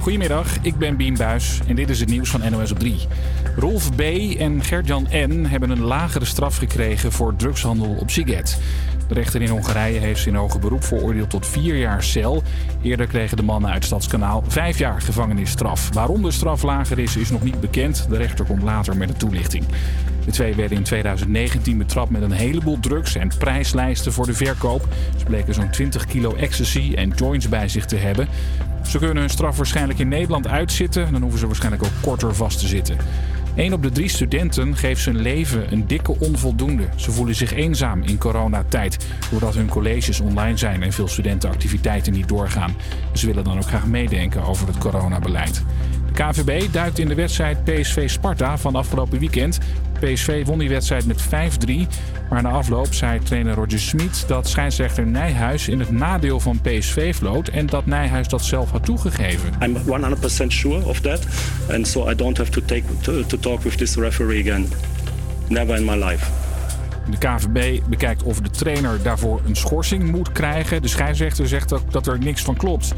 Goedemiddag, ik ben Bien Buis en dit is het nieuws van NOS op 3. Rolf B. en Gertjan N. hebben een lagere straf gekregen voor drugshandel op Siget. De rechter in Hongarije heeft ze in hoger beroep veroordeeld tot vier jaar cel. Eerder kregen de mannen uit Stadskanaal vijf jaar gevangenisstraf. Waarom de straf lager is, is nog niet bekend. De rechter komt later met een toelichting. De twee werden in 2019 betrapt met een heleboel drugs en prijslijsten voor de verkoop. Ze bleken zo'n 20 kilo ecstasy en joints bij zich te hebben. Ze kunnen hun straf waarschijnlijk in Nederland uitzitten. Dan hoeven ze waarschijnlijk ook korter vast te zitten. Een op de drie studenten geeft zijn leven een dikke onvoldoende. Ze voelen zich eenzaam in coronatijd, doordat hun colleges online zijn en veel studentenactiviteiten niet doorgaan. Ze willen dan ook graag meedenken over het coronabeleid. De KVB duikt in de wedstrijd PSV Sparta van afgelopen weekend. PSV won die wedstrijd met 5-3. Maar na afloop zei trainer Roger Smit dat scheidsrechter Nijhuis in het nadeel van PSV vloot en dat Nijhuis dat zelf had toegegeven. I'm 100% sure of that. And so I don't have to, take, to, to talk with this referee again. Never in my life. De KVB bekijkt of de trainer daarvoor een schorsing moet krijgen. De scheidsrechter zegt ook dat er niks van klopt.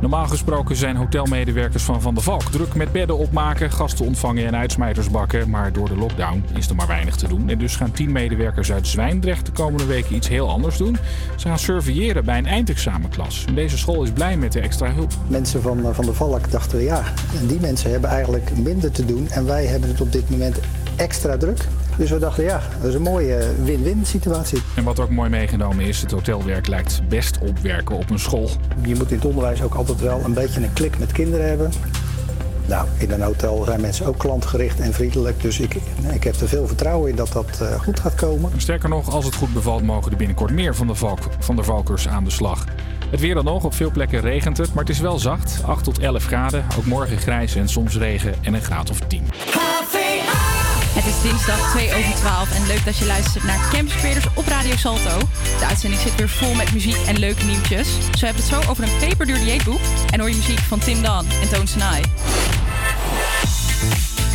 Normaal gesproken zijn hotelmedewerkers van Van der Valk druk met bedden opmaken, gasten ontvangen en uitsmijters bakken. Maar door de lockdown is er maar weinig te doen. En dus gaan tien medewerkers uit Zwijndrecht de komende weken iets heel anders doen. Ze gaan surveilleren bij een eindexamenklas. En deze school is blij met de extra hulp. Mensen van eh, Van der Valk dachten ja, die mensen hebben eigenlijk minder te doen. En wij hebben het op dit moment extra druk. Dus we dachten, ja, dat is een mooie win-win situatie. En wat ook mooi meegenomen is, het hotelwerk lijkt best op werken op een school. Je moet in het onderwijs ook altijd wel een beetje een klik met kinderen hebben. Nou, in een hotel zijn mensen ook klantgericht en vriendelijk. Dus ik, ik heb er veel vertrouwen in dat dat uh, goed gaat komen. Sterker nog, als het goed bevalt, mogen er binnenkort meer van de, valk, van de valkers aan de slag. Het weer dan nog, op veel plekken regent het, maar het is wel zacht. 8 tot 11 graden, ook morgen grijs en soms regen en een graad of 10. Het is dinsdag 2 over 12 en leuk dat je luistert naar Campus Creators op Radio Salto. De uitzending zit weer vol met muziek en leuke nieuwtjes. Zo hebben we het zo over een peperduur dieetboek en hoor je muziek van Tim Dan en Toon Snai.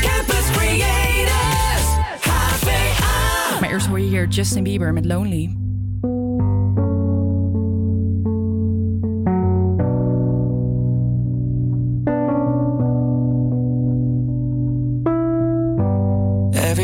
Campus Creators, HVA. Maar eerst hoor je hier Justin Bieber met Lonely.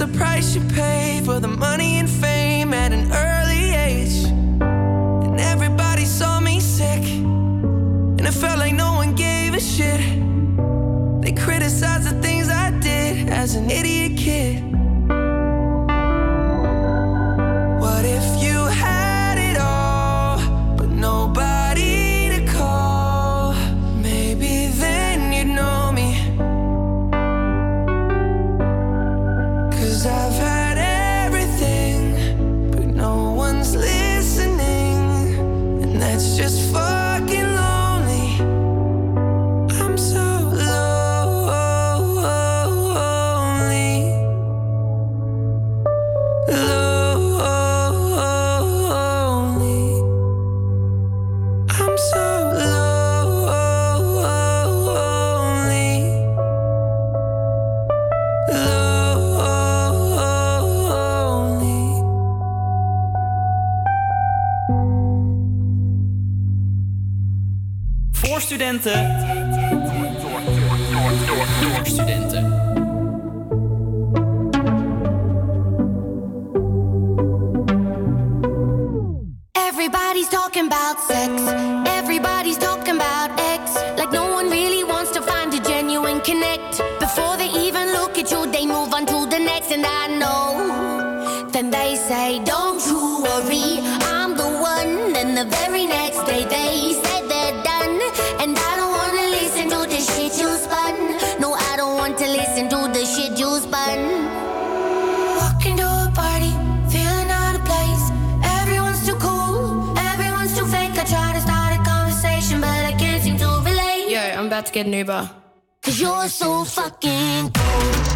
The price you pay for the money get an Uber. Cause you're so fucking cool.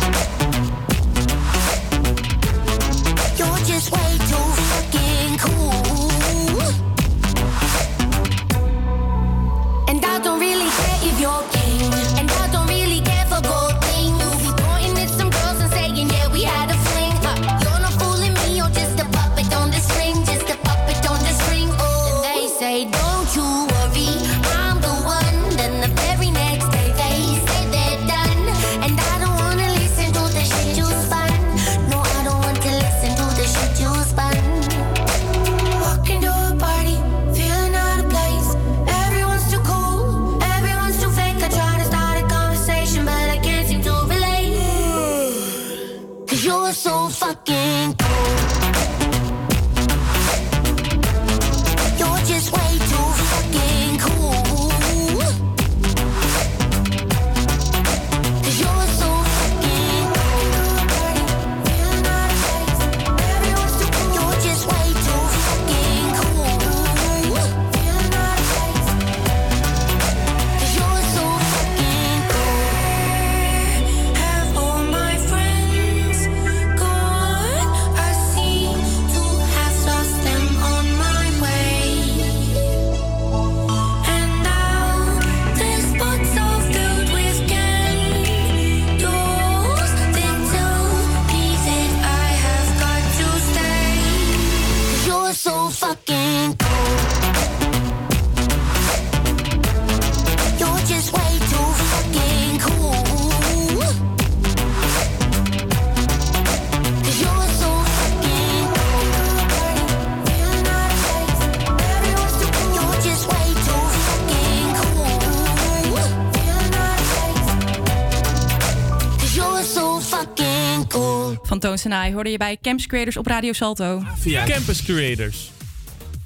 Senai hoorde je bij Camps Creators op Radio Salto. Via Campus Creators.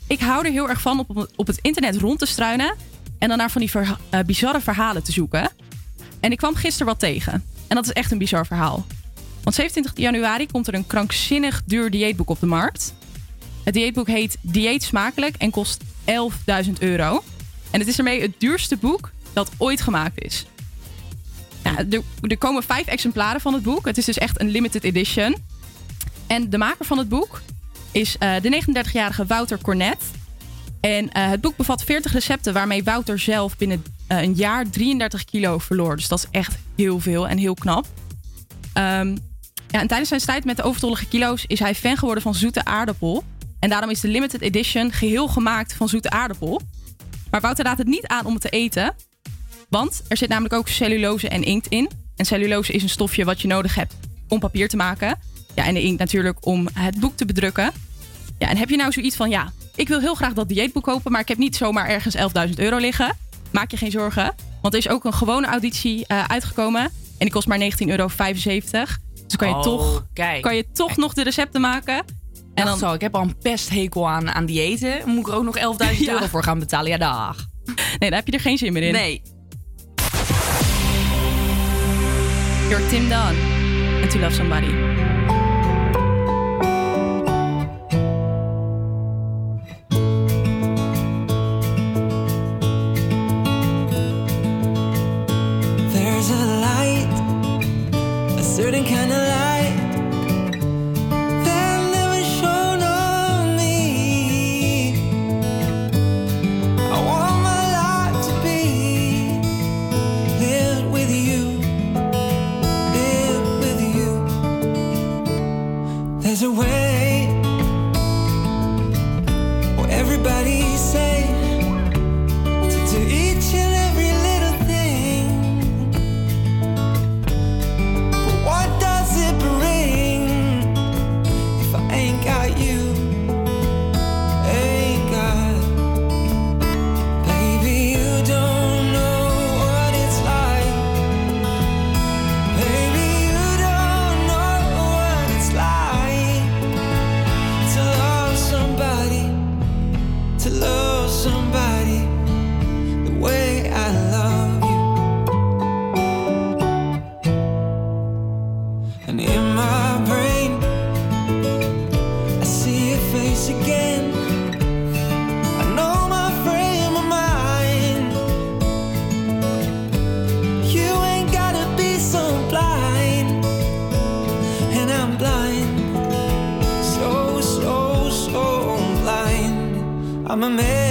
Ik hou er heel erg van op, op het internet rond te struinen en dan naar van die verha- eh, bizarre verhalen te zoeken. En ik kwam gisteren wat tegen. En dat is echt een bizar verhaal. Want 27 januari komt er een krankzinnig duur dieetboek op de markt. Het dieetboek heet Dieet Smakelijk en kost 11.000 euro. En het is ermee het duurste boek dat ooit gemaakt is. Er, er komen vijf exemplaren van het boek. Het is dus echt een limited edition. En de maker van het boek is eh, de 39-jarige Wouter Cornet. En eh, het boek bevat 40 recepten waarmee Wouter zelf binnen eh, een jaar 33 kilo verloor. Dus dat is echt heel veel en heel knap. Ehm, ja, en tijdens zijn strijd met de overtollige kilo's is hij fan geworden van zoete aardappel. En daarom is de limited edition geheel gemaakt van zoete aardappel. Maar Wouter raadt het niet aan om het te eten. Want er zit namelijk ook cellulose en inkt in. En cellulose is een stofje wat je nodig hebt om papier te maken. Ja, en de inkt natuurlijk om het boek te bedrukken. Ja, en heb je nou zoiets van, ja, ik wil heel graag dat dieetboek kopen, maar ik heb niet zomaar ergens 11.000 euro liggen. Maak je geen zorgen, want er is ook een gewone auditie eh, uitgekomen. En die kost maar 19,75 euro. Dus kan je, Oh, toch, kijk. kan je toch nog de recepten maken. En dan zo, ik heb al een pesthekel aan, aan diëten. Moet ik er ook nog 11.000 Ja. euro voor gaan betalen? Ja, dag. Nee, daar heb je er geen zin meer in. Nee. You're Tim Dunn. And to love somebody. There's a light, a certain kind of light I'm a man.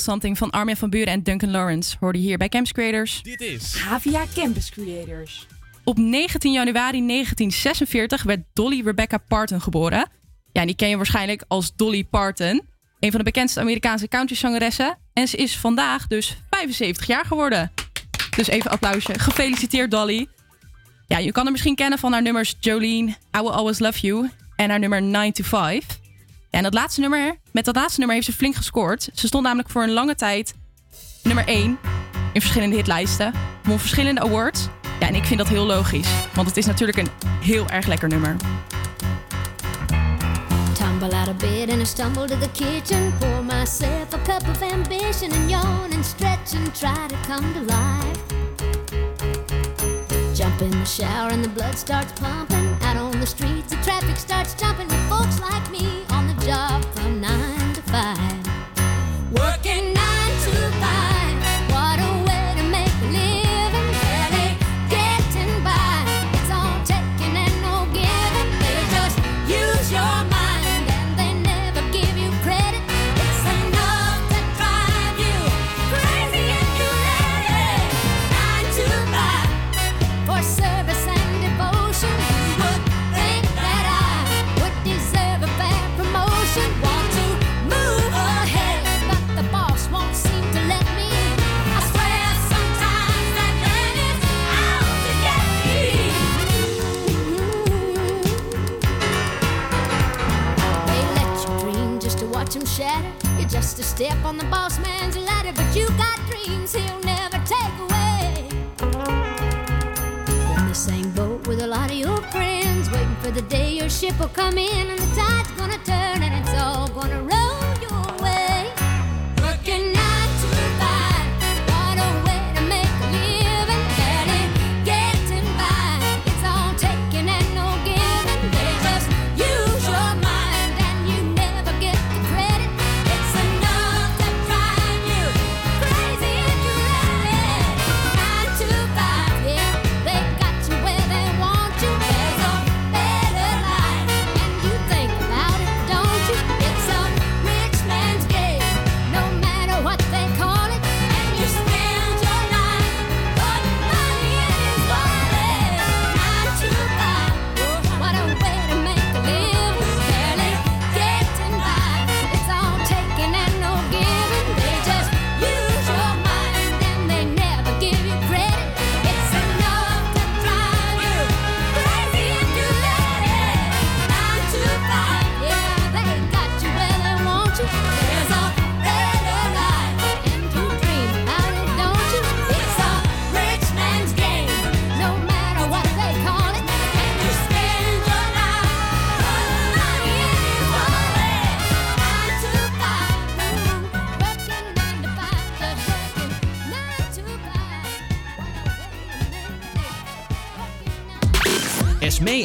Feel Something van Armin van Buren en Duncan Lawrence hoorde je hier bij Camps Creators. Dit is Havia Campus Creators. Op 19 januari 1946 werd Dolly Rebecca Parton geboren. Ja, die ken je waarschijnlijk als Dolly Parton. Een van de bekendste Amerikaanse countryzangeressen. En ze is vandaag dus 75 jaar geworden. Dus even applausje. Gefeliciteerd Dolly. Ja, je kan haar misschien kennen van haar nummers Jolene, I Will Always Love You en haar nummer 9 to 5. Ja, en dat laatste nummer, met dat laatste nummer heeft ze flink gescoord. Ze stond namelijk voor een lange tijd nummer 1 in verschillende hitlijsten. Won verschillende awards. Ja, en ik vind dat heel logisch. Want het is natuurlijk een heel erg lekker nummer. Tumble out of bed and I stumble to the kitchen. Pour myself a cup of ambition and yawn and stretch and try to come to life. Jump in the shower and the blood starts pumping. Out on the streets, the traffic starts jumping with folks like me job from nine to five. Shatter. You're just a step on the boss man's ladder, but you got dreams he'll never take away. You're in the same boat with a lot of your friends, waiting for the day your ship will come in and the tide's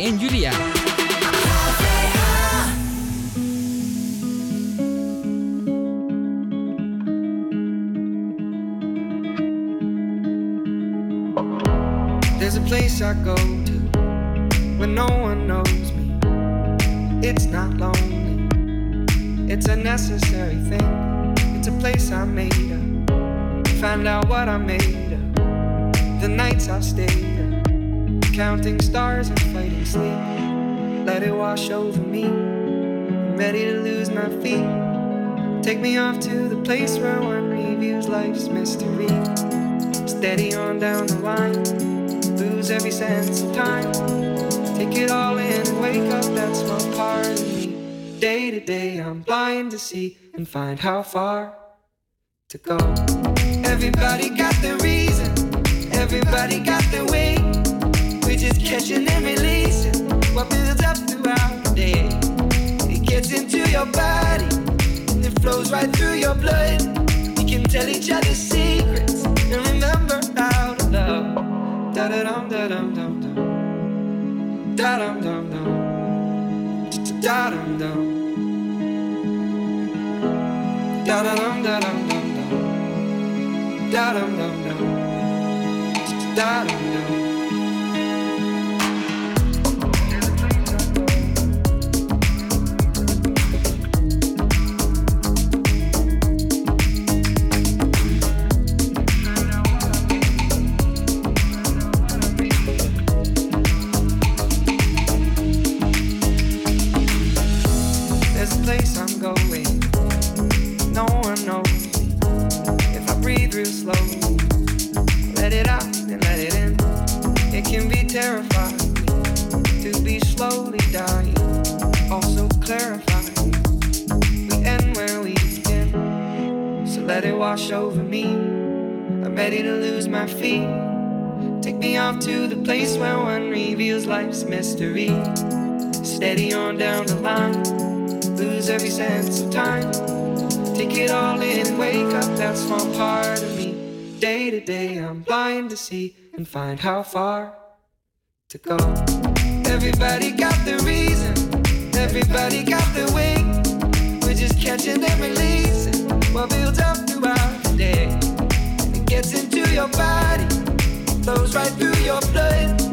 en Julia. Off to the place where one reviews life's mystery. Steady on down the line, lose every sense of time. Take it all in and wake up that small part of me. Day to day, I'm blind to see and find how far to go. Everybody got their reason, everybody got their way. We're just catching and releasing what builds up throughout the day. It gets into your body it flows right through your blood. We can tell each other secrets and remember how to love. Da da dum da dum dum dum. Da dum dum dum. Da dum dum. Da da dum da dum dum dum. Da dum dum dum. Da dum dum. Mystery. Steady on down the line, lose every sense of time. Take it all in wake up that small part of me. Day to day, I'm blind to see and find how far to go. Everybody got the reason, everybody got the way. We're just catching and releasing what builds up throughout the day. It gets into your body, flows right through your blood.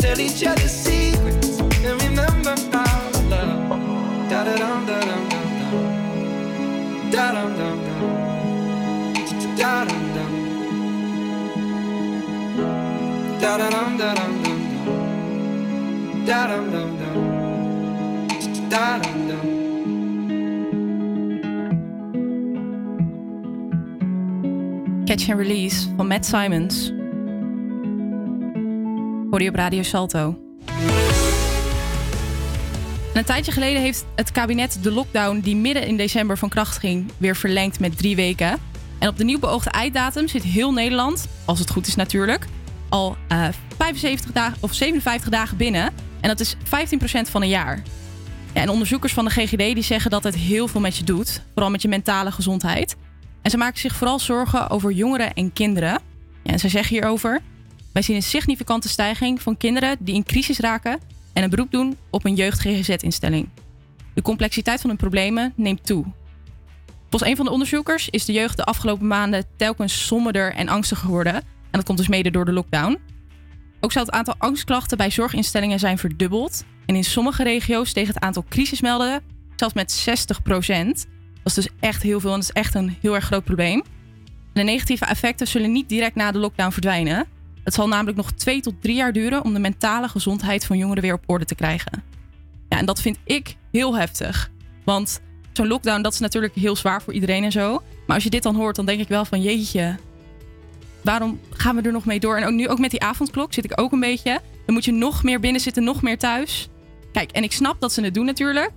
Tell each other secrets and remember to love. Da da da. Da. Da. Da da da. Da. Da. Catch and Release van Matt Simons. Hoor je op Radio Salto. En een tijdje geleden heeft het kabinet de lockdown die midden in december van kracht ging weer verlengd met drie weken. En op de nieuw beoogde einddatum zit heel Nederland, als het goed is natuurlijk, al eh 75 dagen of 57 dagen binnen. En dat is 15% van een jaar. Ja, en onderzoekers van de GGD die zeggen dat het heel veel met je doet, vooral met je mentale gezondheid. En ze maken zich vooral zorgen over jongeren en kinderen. Ja, en ze zeggen hierover: wij zien een significante stijging van kinderen die in crisis raken en een beroep doen op een jeugd-GGZ-instelling. De complexiteit van hun problemen neemt toe. Volgens een van de onderzoekers is de jeugd de afgelopen maanden telkens somberder en angstiger geworden. En dat komt dus mede door de lockdown. Ook zou het aantal angstklachten bij zorginstellingen zijn verdubbeld. En in sommige regio's steeg het aantal crisismeldingen zelfs met 60% Dat is dus echt heel veel en dat is echt een heel erg groot probleem. De negatieve effecten zullen niet direct na de lockdown verdwijnen. Het zal namelijk nog twee tot drie jaar duren om de mentale gezondheid van jongeren weer op orde te krijgen. Ja, en dat vind ik heel heftig. Want zo'n lockdown, dat is natuurlijk heel zwaar voor iedereen en zo. Maar als je dit dan hoort, dan denk ik wel van jeetje, waarom gaan we er nog mee door? En ook nu ook met die avondklok zit ik ook een beetje. Dan moet je nog meer binnen zitten, nog meer thuis. Kijk, en ik snap dat ze het doen natuurlijk.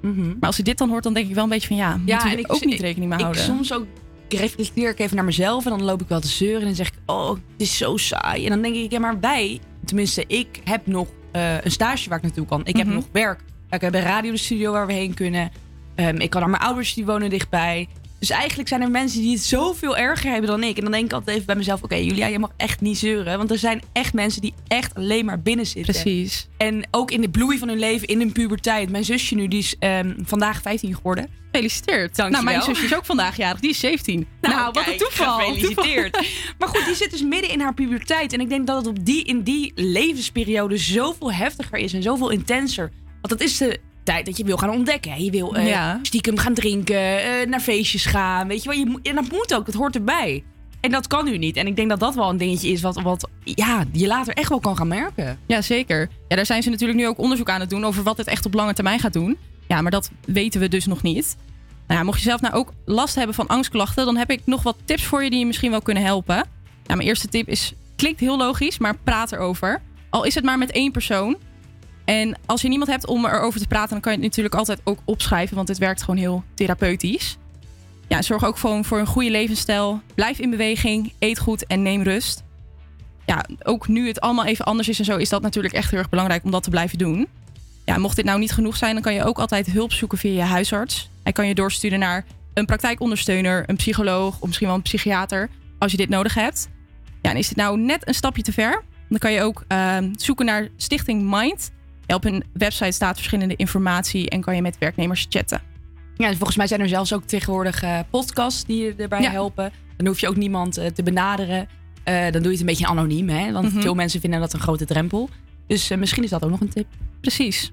Maar als je dit dan hoort, dan denk ik wel een beetje van ja, moeten we en er ook niet rekening mee ik houden. soms ook reflecteer ik even naar mezelf en dan loop ik wel te zeuren en dan zeg ik, oh, het is zo saai. En dan denk ik, ja, maar wij, tenminste, ik heb nog eh, een stage waar ik naartoe kan. Ik heb Mhm. nog werk. Ik heb een radiostudio waar we heen kunnen. Ehm, ik kan naar mijn ouders, die wonen dichtbij. Dus eigenlijk zijn er mensen die het zoveel erger hebben dan ik. En dan denk ik altijd even bij mezelf, oké, Julia, je mag echt niet zeuren. Want er zijn echt mensen die echt alleen maar binnen zitten. Precies. En ook in de bloei van hun leven, in hun puberteit. Mijn zusje nu, die is ehm, vandaag 15 geworden. Gefeliciteerd. Dankjewel. Nou, mijn zusje is ook vandaag jarig. Die is 17. Nou, wat een toeval. Gefeliciteerd. maar goed, die zit dus midden in haar puberteit. En ik denk dat het op die, in die levensperiode zoveel heftiger is en zoveel intenser. Want dat is de tijd dat je wil gaan ontdekken. hè. Je wil eh, Ja. stiekem gaan drinken, eh, naar feestjes gaan. Weet je wel, je, moet- en dat moet ook, dat hoort erbij. En dat kan nu niet. En ik denk dat dat wel een dingetje is wat, wat ja, je later echt wel kan gaan merken. Ja, zeker. Ja, daar zijn ze natuurlijk nu ook onderzoek aan het doen over wat het echt op lange termijn gaat doen. Ja, maar dat weten we dus nog niet. Nou ja, mocht je zelf nou ook last hebben van angstklachten, dan heb ik nog wat tips voor je die je misschien wel kunnen helpen. Nou, mijn eerste tip is, klinkt heel logisch, maar praat erover. Al is het maar met één persoon. En als je niemand hebt om erover te praten, dan kan je het natuurlijk altijd ook opschrijven, want het werkt gewoon heel therapeutisch. Ja, zorg ook gewoon voor een goede levensstijl. Blijf in beweging, eet goed en neem rust ja, ook nu het allemaal even anders is en zo, is dat natuurlijk echt heel erg belangrijk om dat te blijven doen. Ja, mocht dit nou niet genoeg zijn, dan kan je ook altijd hulp zoeken via je huisarts. Hij kan je doorsturen naar een praktijkondersteuner, een psycholoog of misschien wel een psychiater als je dit nodig hebt. Ja, en is dit nou net een stapje te ver, dan kan je ook ehm, zoeken naar Stichting Mind. Op hun website staat verschillende informatie en kan je met werknemers chatten. Ja, en volgens mij zijn er zelfs ook tegenwoordig eh, podcasts die je erbij Ja. helpen. Dan hoef je ook niemand eh, te benaderen. Eh, dan doe je het een beetje anoniem, hè? Want Mhm. veel mensen vinden dat een grote drempel. Dus misschien is dat ook nog een tip. Precies.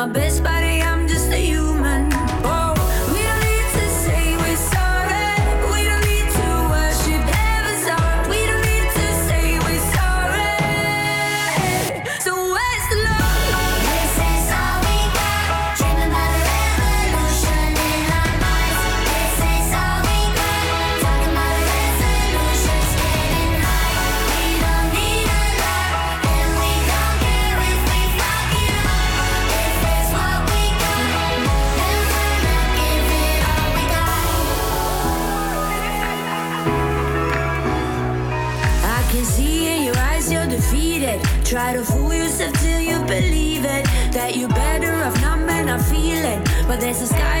My best, buddy, But there's a sky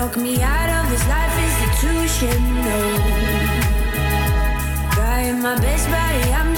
Talk me out of this life institution, no. Trying my best, buddy, I'm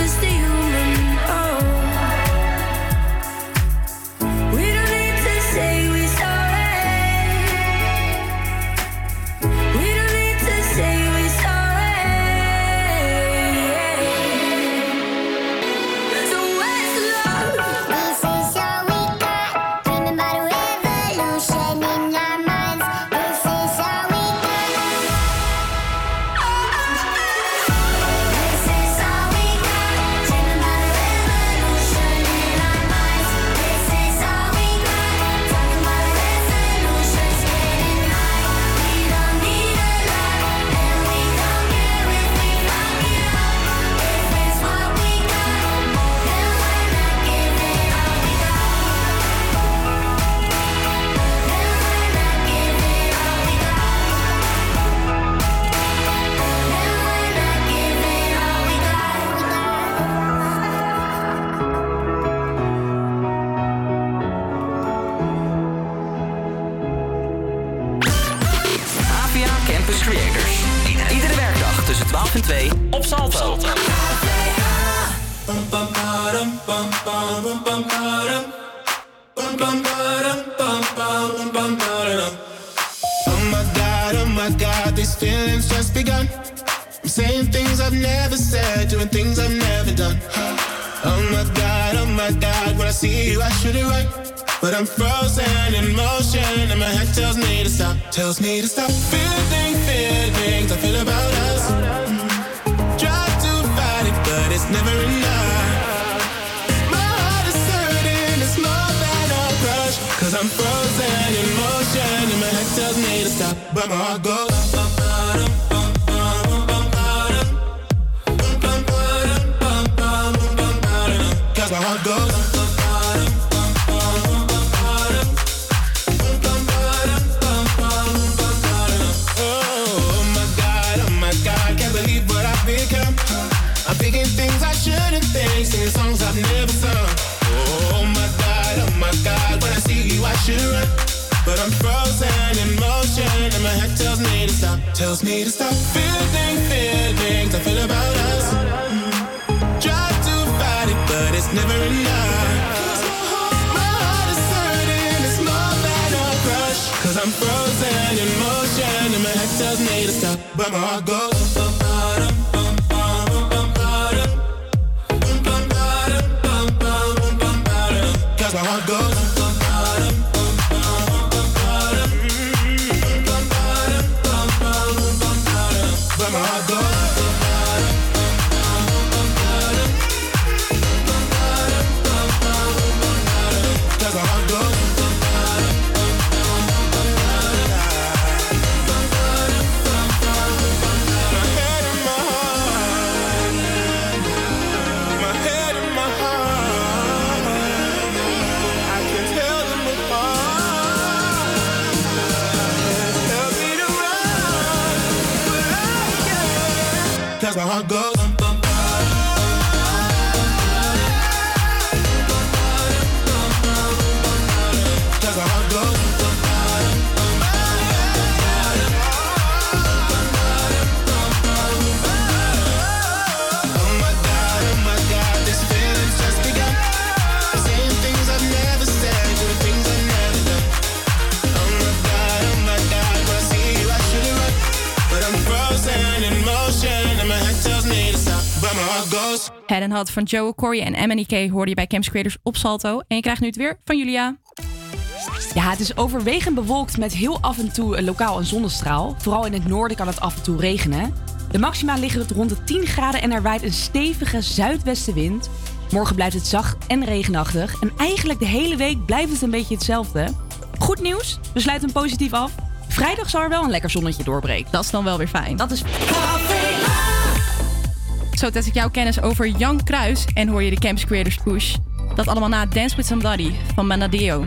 Head and Hot van Joe, Corey en Emily K hoorde je bij Camps Creators op Salto. En je krijgt nu het weer van Julia. Ja, het is overwegend bewolkt met heel af en toe lokaal een zonnestraal. Vooral in het noorden kan het af en toe regenen. De maxima liggen het rond de 10 graden en er waait een stevige zuidwestenwind. Morgen blijft het zacht en regenachtig. En eigenlijk de hele week blijft het een beetje hetzelfde. Goed nieuws, we sluiten positief af. Vrijdag zal er wel een lekker zonnetje doorbreken. Dat is dan wel weer fijn. Dat is... Zo test ik jouw kennis over Jan Kruis en hoor je de Camps Creators Push. Dat allemaal na Dance With Somebody van Manadeo.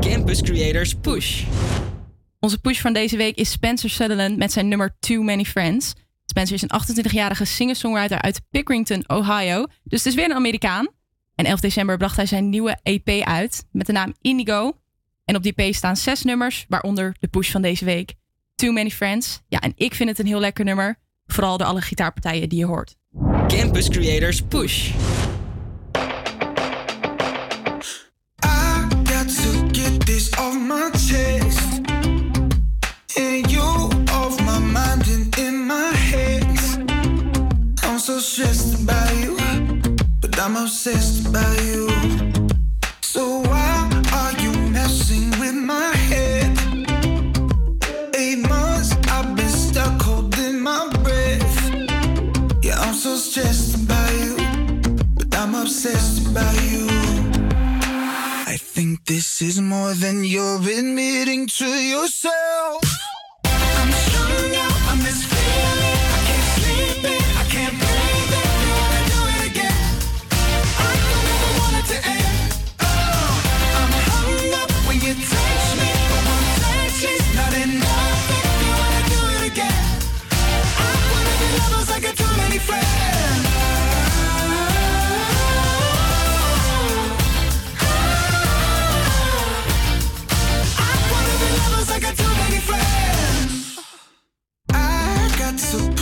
Campus Creators Push. Onze push van deze week is Spencer Sutherland met zijn nummer Too Many Friends. Spencer is een 28-jarige singer-songwriter uit Pickerington, Ohio. Dus het is weer een Amerikaan. En 11 december bracht hij zijn nieuwe EP uit met de naam Indigo. En op die EP staan zes nummers, waaronder de push van deze week. Too Many Friends. Ja, en ik vind het een heel lekker nummer. Vooral door alle gitaarpartijen die je hoort. Campus Creators Push. I'm obsessed by you. So why are you messing with my head? Eight months I've been stuck holding my breath. Yeah, I'm so stressed by you, but I'm obsessed by you. I think this is more than you're admitting to yourself. I'm strong now.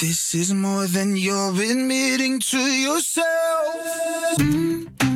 This is more than you're admitting to yourself. Mm -hmm.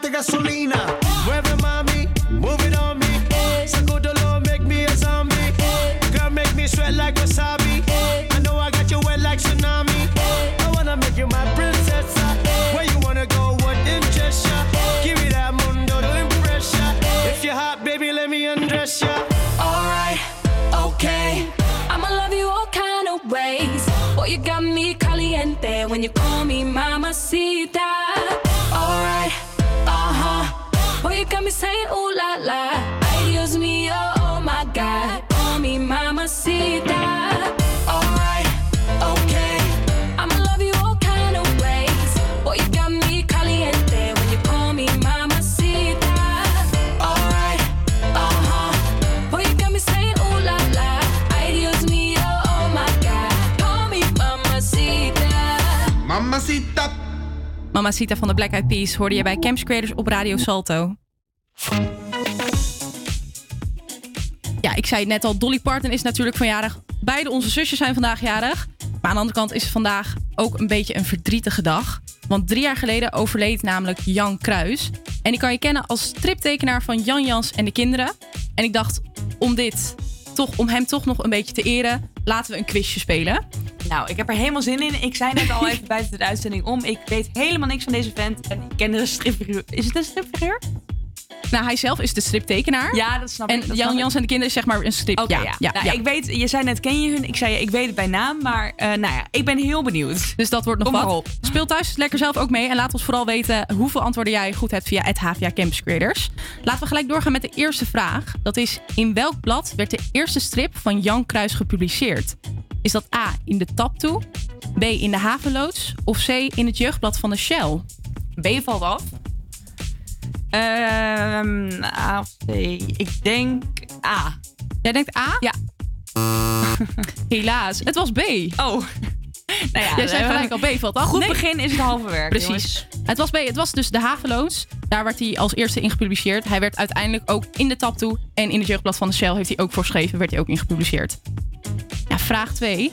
gasolina. Saying ooh la la. Ay, Dios mío, oh my God. Call me mamacita. Alright, okay. I'ma love you all kind of ways. Boy, you got me caliente when you call me mamacita. Alright, uh huh. Boy, you got me saying ooh la la. Ay, Dios mío, oh my God. Call me mamacita. Mamacita. Mamacita van de Black Eyed Peas hoorde je bij Camps Creators op Radio Salto. Ja, ik zei het net al, Dolly Parton is natuurlijk vanjarig. Beide onze zusjes zijn vandaag jarig. Maar aan de andere kant is het vandaag ook een beetje een verdrietige dag. Want drie jaar geleden overleed namelijk Jan Kruis. En die kan je kennen als striptekenaar van Jan Jans en de kinderen. En ik dacht, om dit toch, om hem toch nog een beetje te eren, laten we een quizje spelen. Nou, ik heb er helemaal zin in. Ik zei net al even buiten de uitzending om. Ik weet helemaal niks van deze vent. En ik ken de stripfiguur. Is het een stripfiguur? Nou, hij zelf is de striptekenaar. Ja, dat snap ik. En dat snap Jan ik. Jans en de kinderen is zeg maar een strip. Oké, ja, ja. ja, Nou, ja. Ik weet, je zei net, ken je hun? Ik zei, ik weet het bij naam, maar eh, nou ja, ik ben heel benieuwd. Dus dat wordt nog Kom wat. op. Speel thuis lekker zelf ook mee. En laat ons vooral weten hoeveel antwoorden jij goed hebt via het HVA Campus Creators. Laten we gelijk doorgaan met de eerste vraag. Dat is, in welk blad werd de eerste strip van Jan Kruis gepubliceerd? Is dat A, in de Taptoe, B, in de Havenloods of C, in het jeugdblad van de Shell? B valt af. Ehm A of C? Ik denk A. Jij denkt A? Ja. Helaas, het was B. Oh. Nou ja, Jij zei gelijk al B valt af. Goed Nee. begin is het halve werk. Precies. jongens. Het was, B, het was dus de Haveloods. Daar werd hij als eerste in gepubliceerd. Hij werd uiteindelijk ook in de tap toe. En in het jeugdblad van de Shell heeft hij ook voor geschreven. Werd hij ook in gepubliceerd. Ja, vraag 2.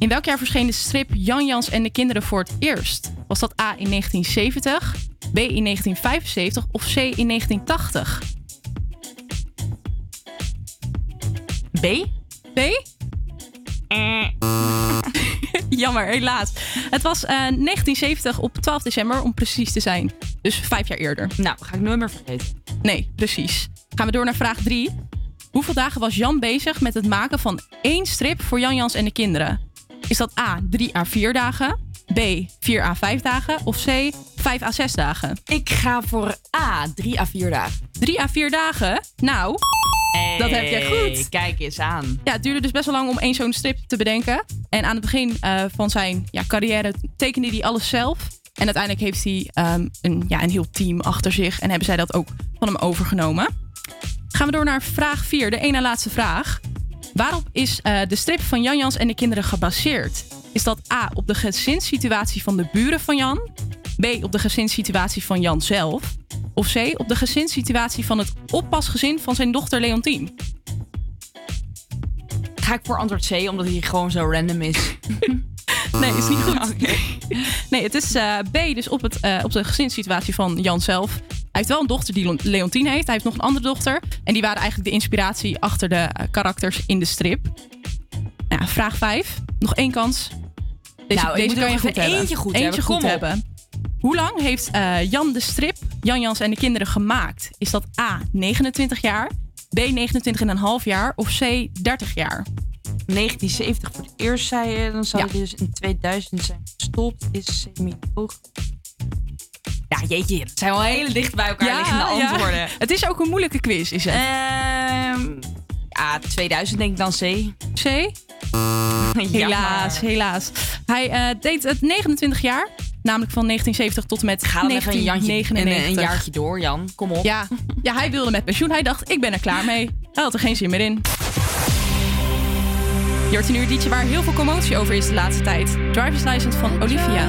In welk jaar verscheen de strip Jan Jans en de kinderen voor het eerst? Was dat A in 1970, B in 1975 of C in 1980? B? B? Jammer, helaas. Het was eh, 1970 op 12 december, om precies te zijn. Dus vijf jaar eerder. Nou, ga ik nooit meer vergeten. Nee, precies. Gaan we door naar vraag 3. Hoeveel dagen was Jan bezig met het maken van één strip voor Jan Jans en de kinderen? Is dat A, 3 à 4 dagen? B, 4 à 5 dagen? Of C, 5 à 6 dagen? Ik ga voor A, 3 à 4 dagen. 3 à 4 dagen? Nou, dat heb jij goed. Kijk eens aan. Ja, het duurde dus best wel lang om één zo'n strip te bedenken. En aan het begin eh, van zijn ja, carrière tekende hij alles zelf. En uiteindelijk heeft hij ehm, een, ja, een heel team achter zich. En hebben zij dat ook van hem overgenomen. Gaan we door naar vraag 4, de ene laatste vraag. Waarop is eh, de strip van Jan Jans en de kinderen gebaseerd? Is dat A op de gezinssituatie van de buren van Jan? B op de gezinssituatie van Jan zelf? Of C op de gezinssituatie van het oppasgezin van zijn dochter Leontien? Ga ik voor antwoord C, omdat hij gewoon zo random is. Nee, is niet goed. Nee, het is eh, B, dus op, het, eh, op de gezinssituatie van Jan zelf. Hij heeft wel een dochter die Leon- Leontien heeft. Hij heeft nog een andere dochter. En die waren eigenlijk de inspiratie achter de eh, karakters in de strip. Nou, vraag 5. Nog één kans. Deze, Nou, deze moet kan je goed hebben. eentje goed Eentje hebben. goed Kom hebben. Hoe lang heeft eh, Jan de strip, Jan Jans en de kinderen, gemaakt? Is dat A, 29 jaar, B, 29,5 jaar of C, 30 jaar? 1970 voor het eerst zei je, dan zou Ja. hij dus in 2000 zijn gestopt. Is semi-hoog. Ja, jeetje, dat zijn wel hele dicht bij elkaar liggende antwoorden. Het is ook een moeilijke quiz, is het? Ehm, ja, 2000 denk ik dan C. C? Helaas, helaas. Hij eh, deed het 29 jaar. Namelijk van 1970 tot met Ga dan even een, Jantje, een, 1999. jaartje door, Jan. Kom op. Ja, ja, hij wilde met pensioen. Hij dacht, ik ben er klaar mee. Hij had er geen zin meer in. Je hoort een uur waar heel veel commotie over is de laatste tijd. Driver's License van Olivia.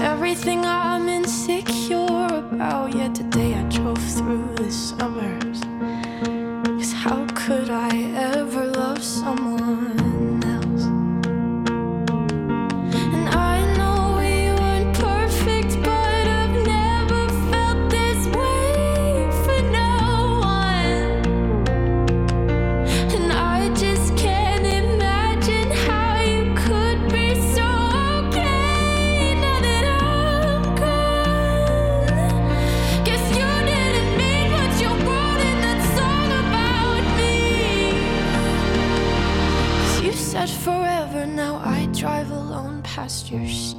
everything I'm insecure about. Yet today I drove through the summers. Cause how could I ever love someone? pastures.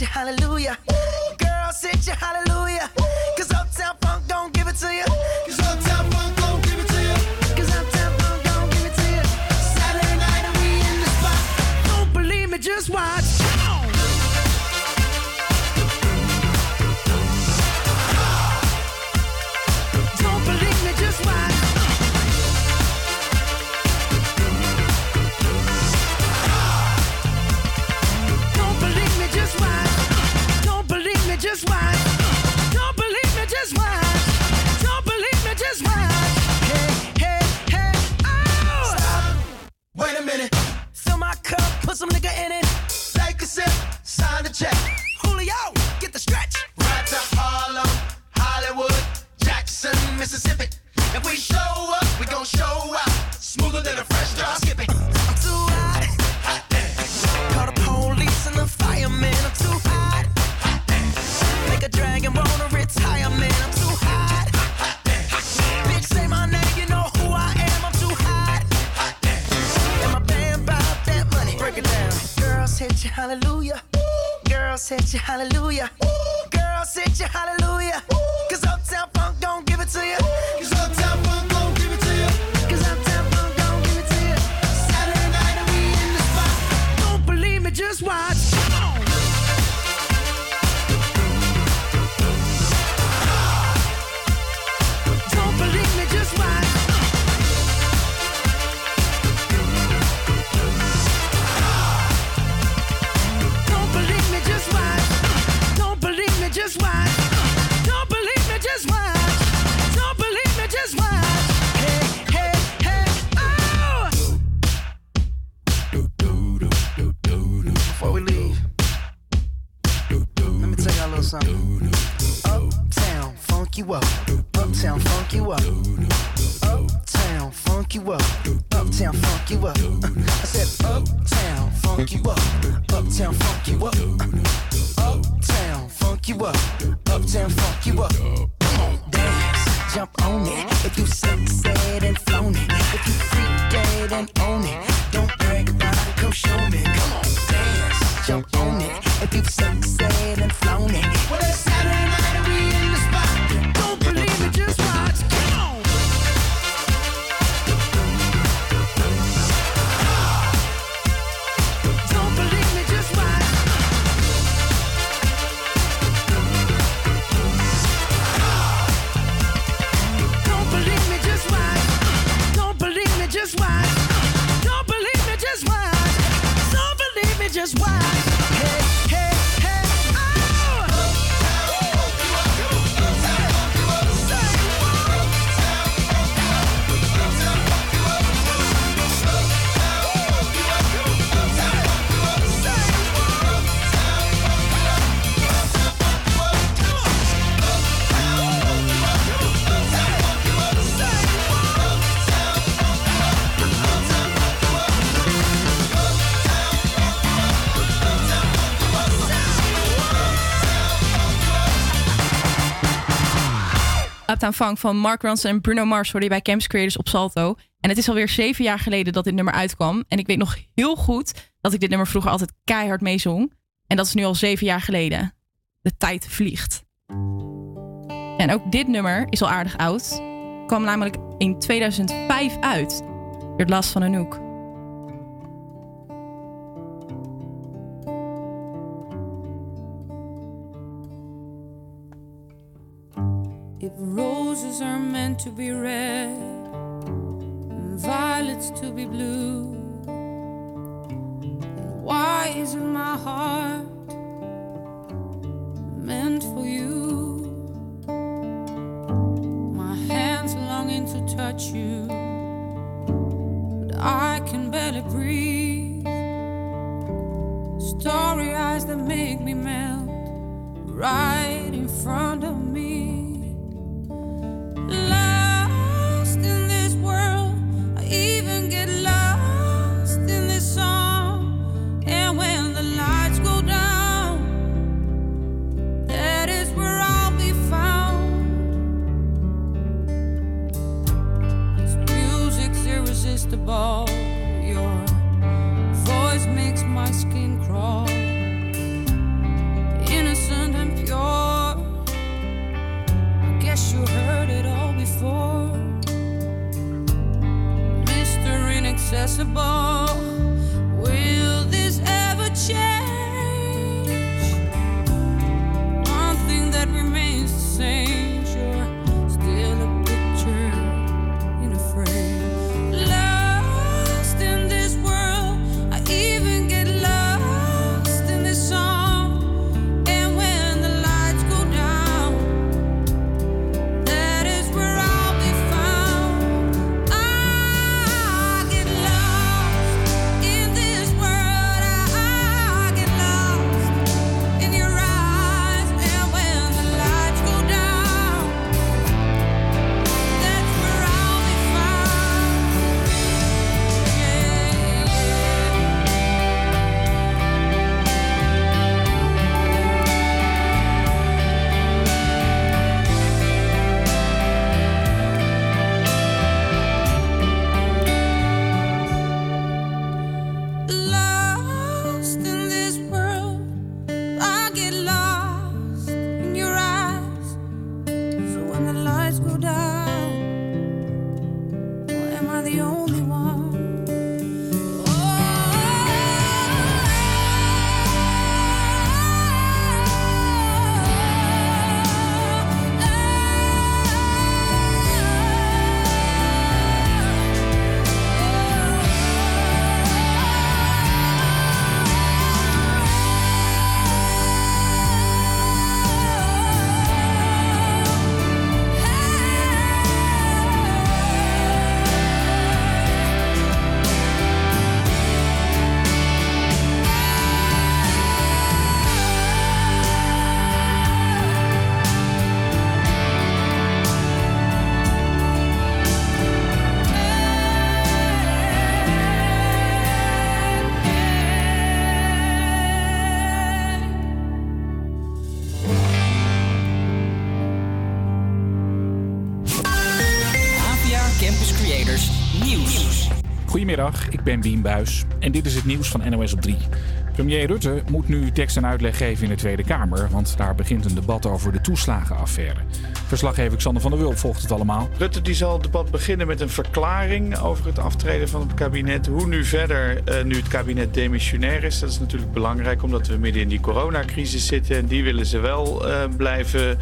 hallelujah. aanvang van Mark Ronson en Bruno Mars hoorde je bij Camps Creators op Salto. En het is alweer zeven jaar geleden dat dit nummer uitkwam. En ik weet nog heel goed dat ik dit nummer vroeger altijd keihard meezong. En dat is nu al zeven jaar geleden. De tijd vliegt. En ook dit nummer is al aardig oud. Kwam namelijk in 2005 uit. Door het last van een hoek. are meant to be red, and violets to be blue. Why isn't my heart meant for you? My hands longing to touch you, but I can barely breathe. Story eyes that make me melt right in front of me. accessible ik ben Bien Buis en dit is het nieuws van NOS op 3. Premier Rutte moet nu tekst en uitleg geven in de Tweede Kamer, want daar begint een debat over de toeslagenaffaire. Verslaggever Xander van der Wulp volgt het allemaal. Rutte die zal het debat beginnen met een verklaring over het aftreden van het kabinet. Hoe nu verder, eh, nu het kabinet demissionair is. Dat is natuurlijk belangrijk omdat we midden in die coronacrisis zitten. En die willen ze wel eh, blijven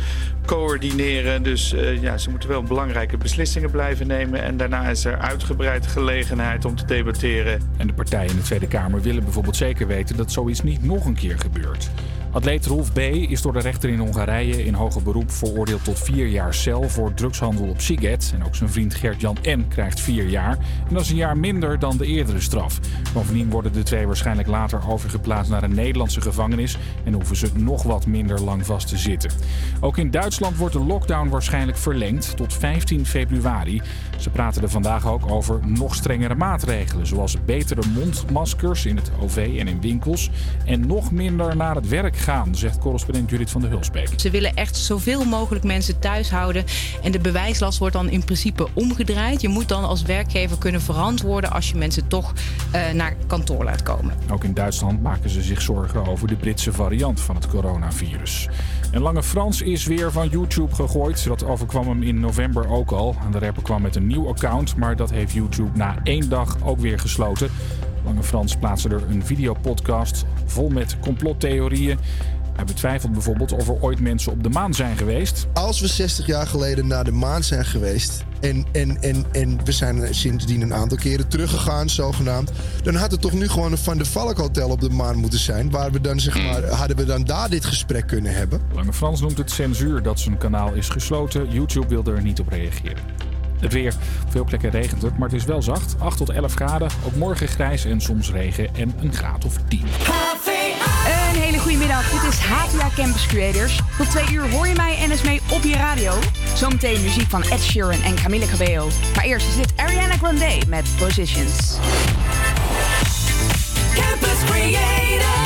coördineren. Dus eh, ja, ze moeten wel belangrijke beslissingen blijven nemen. En daarna is er uitgebreid gelegenheid om te debatteren. En de partijen in de Tweede Kamer willen bijvoorbeeld zeker weten dat zoiets niet nog een keer gebeurt. Atleet Rolf B. is door de rechter in Hongarije in hoger beroep veroordeeld tot vier jaar cel voor drugshandel op Siget. En ook zijn vriend Gert-Jan N. krijgt vier jaar. En dat is een jaar minder dan de eerdere straf. Bovendien worden de twee waarschijnlijk later overgeplaatst naar een Nederlandse gevangenis en hoeven ze nog wat minder lang vast te zitten. Ook in Duitsland wordt de lockdown waarschijnlijk verlengd tot 15 februari. Ze praten er vandaag ook over nog strengere maatregelen, zoals betere mondmaskers in het OV en in winkels en nog minder naar het werk gaan, zegt correspondent Judith van der Hulsbeek. Ze willen echt zoveel mogelijk mensen thuis houden. En de bewijslast wordt dan in principe omgedraaid. Je moet dan als werkgever kunnen verantwoorden als je mensen toch eh, naar kantoor laat komen. Ook in Duitsland maken ze zich zorgen over de Britse variant van het coronavirus. En Lange Frans is weer van YouTube gegooid. Dat overkwam hem in november ook al. En de rapper kwam met een nieuw account, maar dat heeft YouTube na één dag ook weer gesloten. Lange Frans plaatste er een videopodcast vol met complottheorieën. Hij betwijfelt bijvoorbeeld of er ooit mensen op de maan zijn geweest. Als we 60 jaar geleden naar de maan zijn geweest. En, en, en, en we zijn sindsdien een aantal keren teruggegaan, zogenaamd. Dan had het toch nu gewoon een Van der Valk hotel op de maan moeten zijn. Waar we dan, zeg maar, hadden we dan daar dit gesprek kunnen hebben. Lange Frans noemt het censuur dat zijn kanaal is gesloten. YouTube wil er niet op reageren. Het weer. Veel plekken regent het, maar het is wel zacht. 8 tot 11 graden. Ook morgen grijs en soms regen en een graad of 10. Een hele goede middag. Dit is HVA Campus Creators. Tot twee uur hoor je mij en mee op je radio. Zometeen muziek van Ed Sheeran en Camille Cabello. Maar eerst is dit Ariana Grande met Positions. Campus Creators,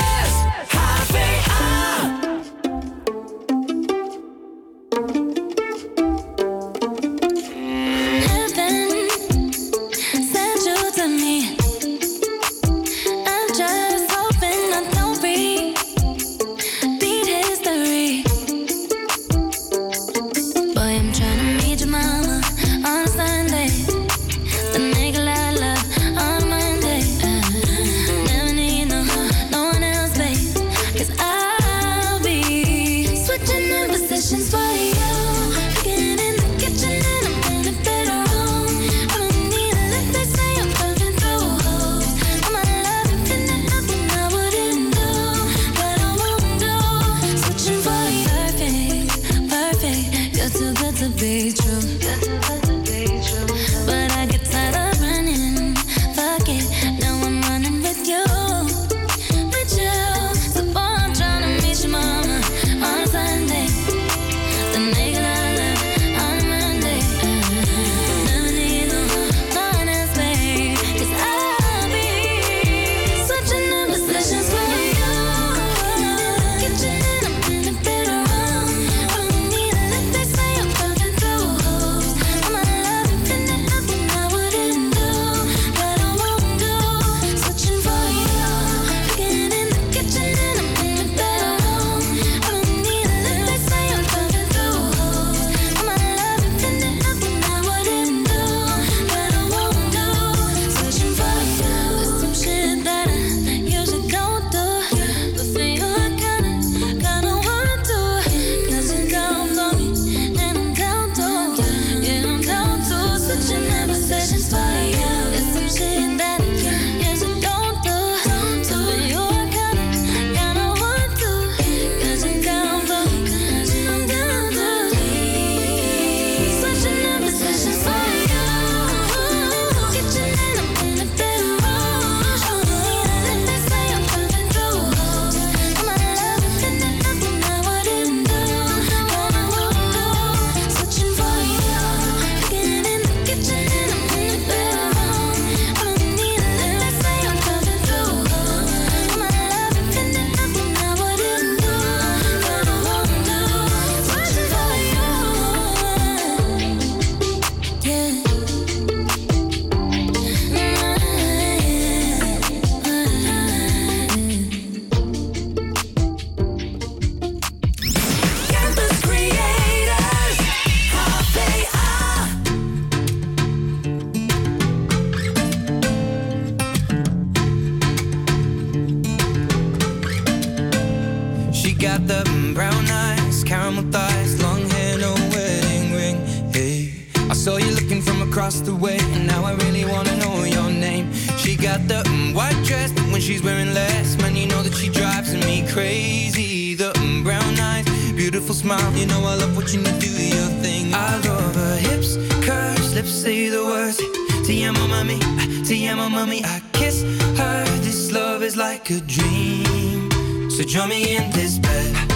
smile, you know I love watching you do your thing. I love her hips, curves, lips say the words. Te amo, mami, te amo, mami. I kiss her. This love is like a dream. So join me in this bed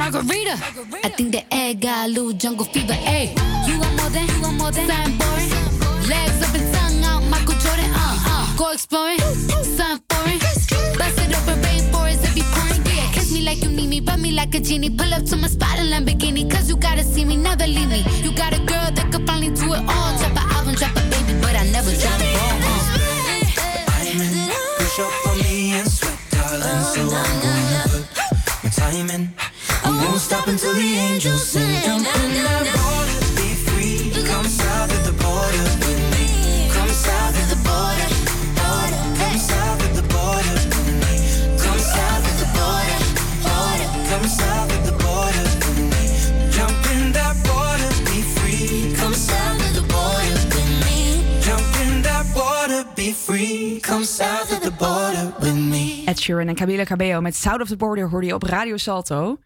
margarita. I think the egg got a little jungle fever. Hey, you want more than, you want more than boring. Legs up and tongue out, Michael Jordan. Uh, uh, go exploring, something foreign. Bust it open, rainforest, be pouring. Yeah, kiss me like you need me, rub me like a genie. Pull up to my spot in Lamborghini, cause you gotta see me, never leave me. You got Sheeran en Camila Cabello met South of the Border hoorde je op Radio Salto.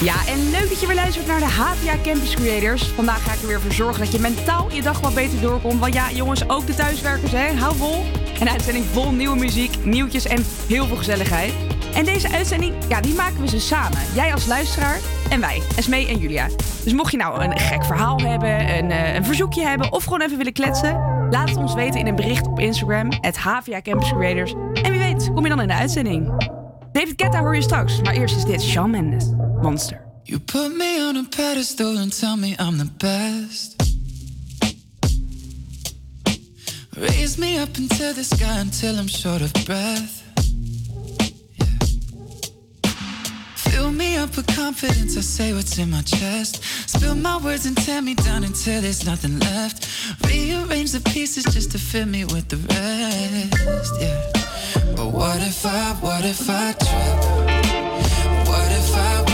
Ja, en leuk dat je weer luistert naar de HVA Campus Creators. Vandaag ga ik er weer voor zorgen dat je mentaal je dag wat beter doorkomt. Want ja, jongens, ook de thuiswerkers, hè, hou vol. Een uitzending vol nieuwe muziek, nieuwtjes en heel veel gezelligheid. En deze uitzending, ja, die maken we ze samen. Jij als luisteraar en wij, Esmee en Julia. Dus mocht je nou een gek verhaal hebben, een, eh, een verzoekje hebben of gewoon even willen kletsen... laat het ons weten in een bericht op Instagram, het HVA Campus Creators. En wie kom je dan in de uitzending. David Guetta hoor je straks, maar eerst is dit Shawn Mendes, Monster. You put me on a pedestal and tell me I'm the best. Raise me up into the sky until I'm short of breath. Fill me up with confidence, I say what's in my chest. Spill my words and tear me down until there's nothing left. Rearrange the pieces just to fill me with the rest. Yeah. But what if I, what if I trip? What if I,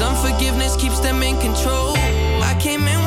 Unforgiveness keeps them in control. I came in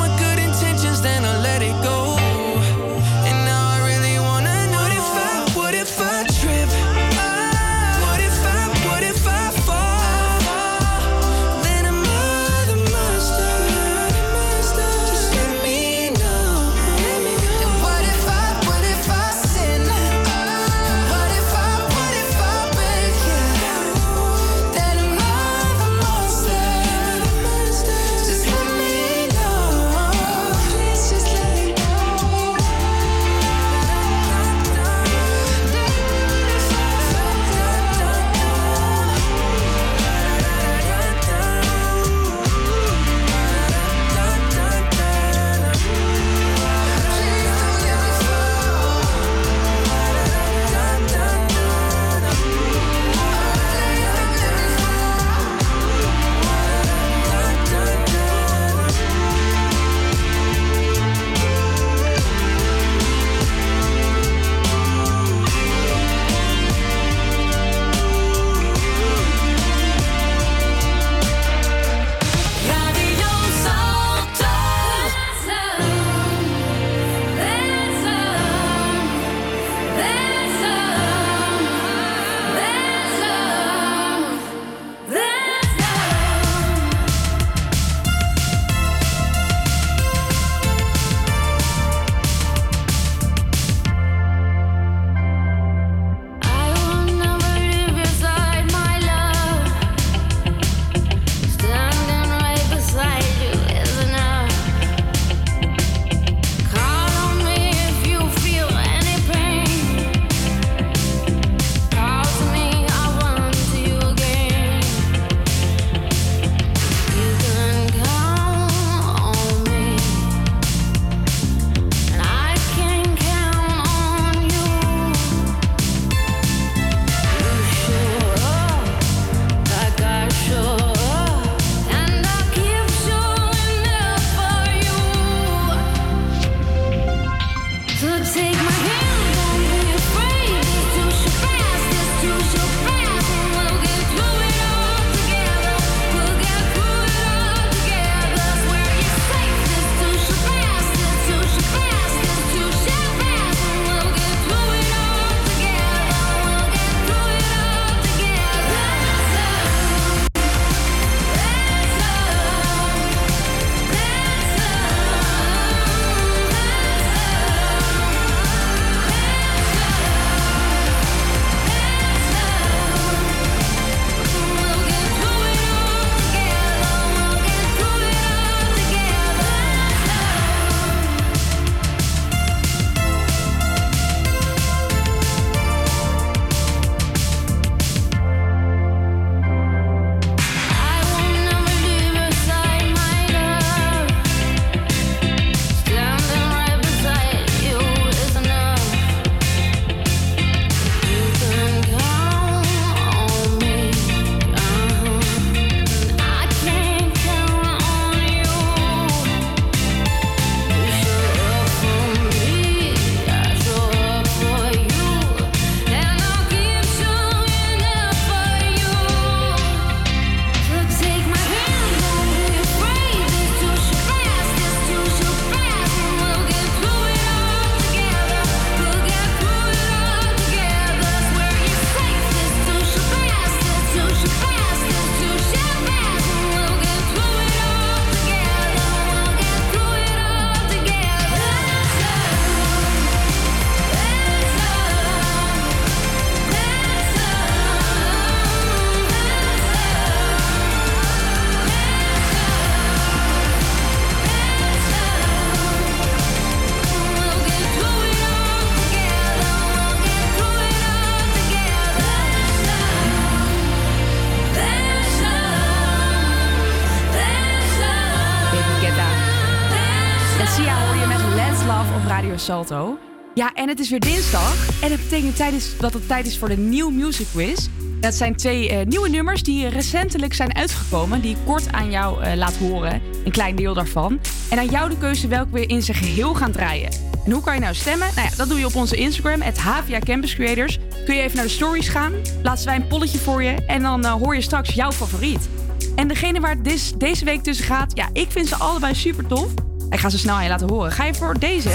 en het is weer dinsdag. En dat betekent tijd is, dat het tijd is voor de New Music Quiz. Dat zijn twee eh, nieuwe nummers die recentelijk zijn uitgekomen. Die ik kort aan jou eh, laat horen. Een klein deel daarvan. En aan jou de keuze welke we in zijn geheel gaan draaien. En hoe kan je nou stemmen? Nou ja, dat doe je op onze Instagram, het HVA Campus Creators. Kun je even naar de stories gaan. Plaatsen wij een polletje voor je. En dan eh, hoor je straks jouw favoriet. En degene waar het deze week tussen gaat, ja, ik vind ze allebei super tof. Ik ga ze snel aan je laten horen. Ga je voor deze?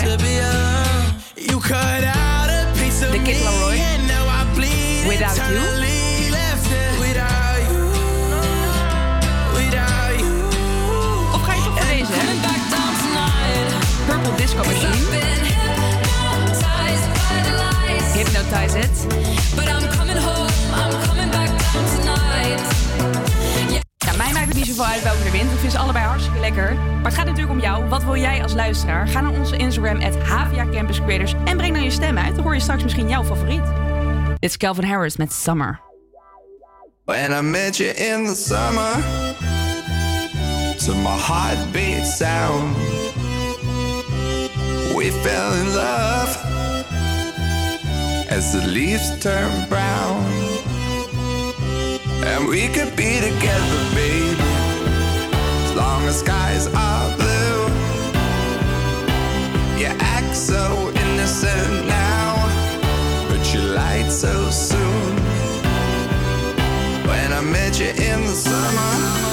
The Kid me, Laroi. and now I bleed Without You. internally left it without you, without you. Of ga je toch voor deze? Purple Disco Machine. Hypnotize It. Ja, zoveel uit welke er wint. Ik ze allebei hartstikke lekker. Maar het gaat natuurlijk om jou. Wat wil jij als luisteraar? Ga naar onze Instagram, at Campus Creators. En breng dan je stem uit. Dan hoor je straks misschien jouw favoriet. Dit is Calvin Harris met Summer. When I met you in the summer, to my heartbeat sound, we fell in love as the leaves turn brown. And we could be together, baby, long as skies are blue. You act so innocent now, but you lied so soon. When I met you in the summer.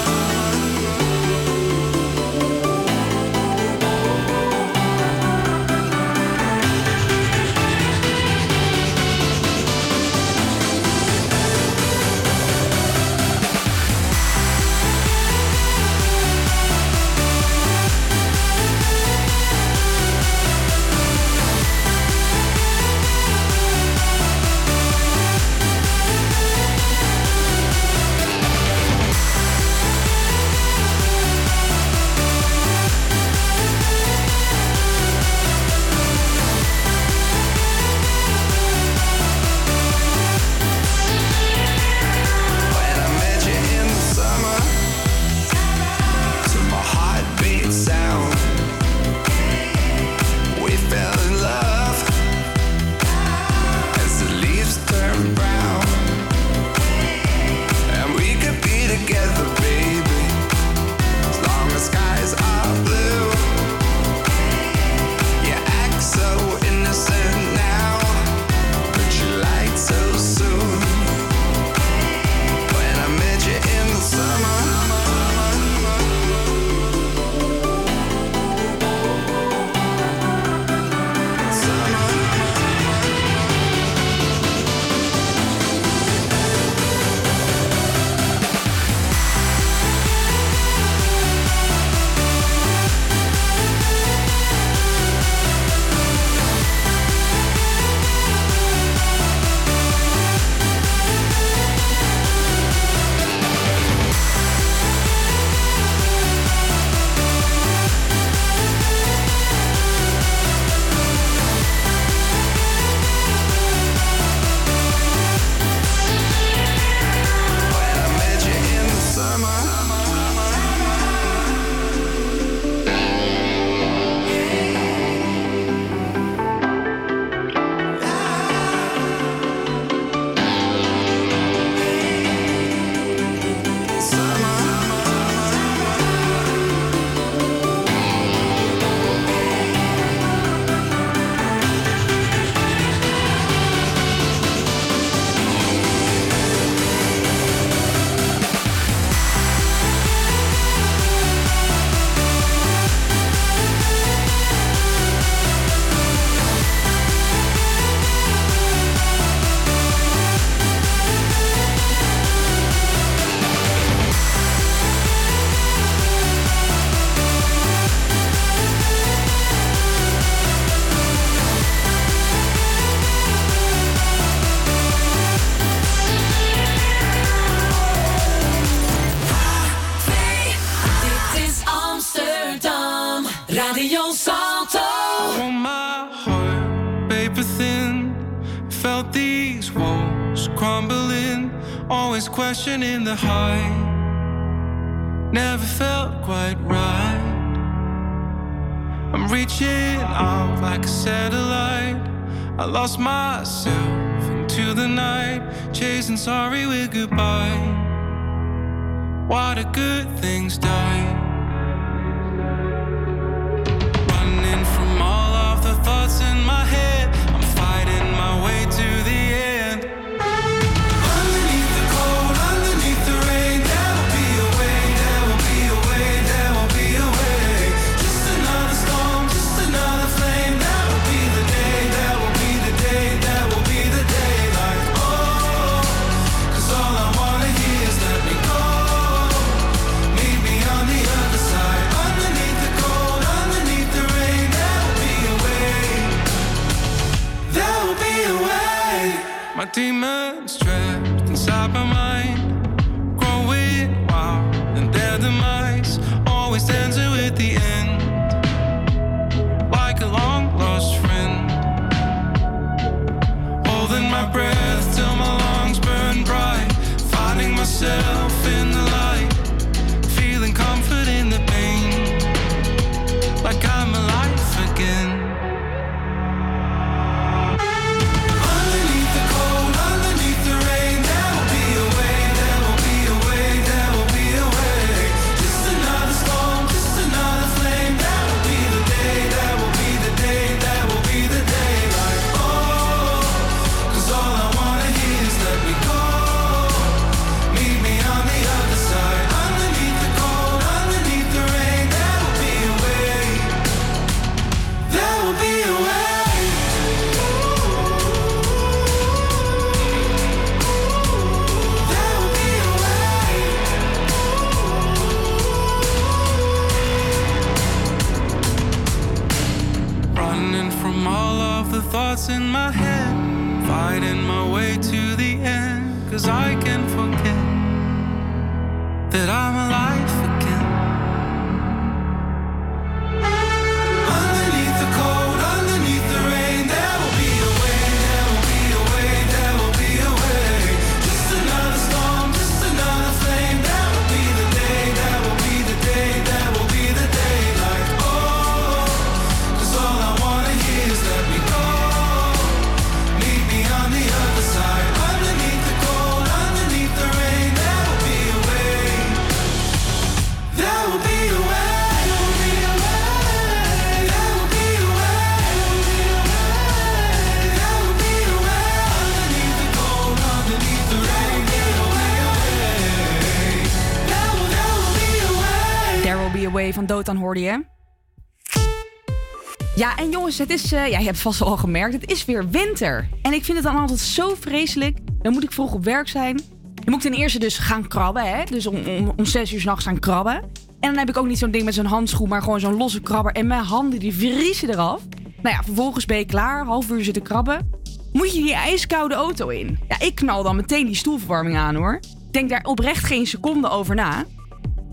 Het is, eh, ja, je hebt vast al gemerkt, het is weer winter. En ik vind het dan altijd zo vreselijk. Dan moet ik vroeg op werk zijn. Dan moet ik ten eerste dus gaan krabben, hè. Dus om, om, om zes uur s'nachts gaan krabben. En dan heb ik ook niet zo'n ding met zo'n handschoen, maar gewoon zo'n losse krabber. En mijn handen die vriezen eraf. Nou ja, vervolgens ben je klaar, half uur zitten krabben. Moet je die ijskoude auto in. Ja, ik knal dan meteen die stoelverwarming aan, hoor. Denk daar oprecht geen seconde over na.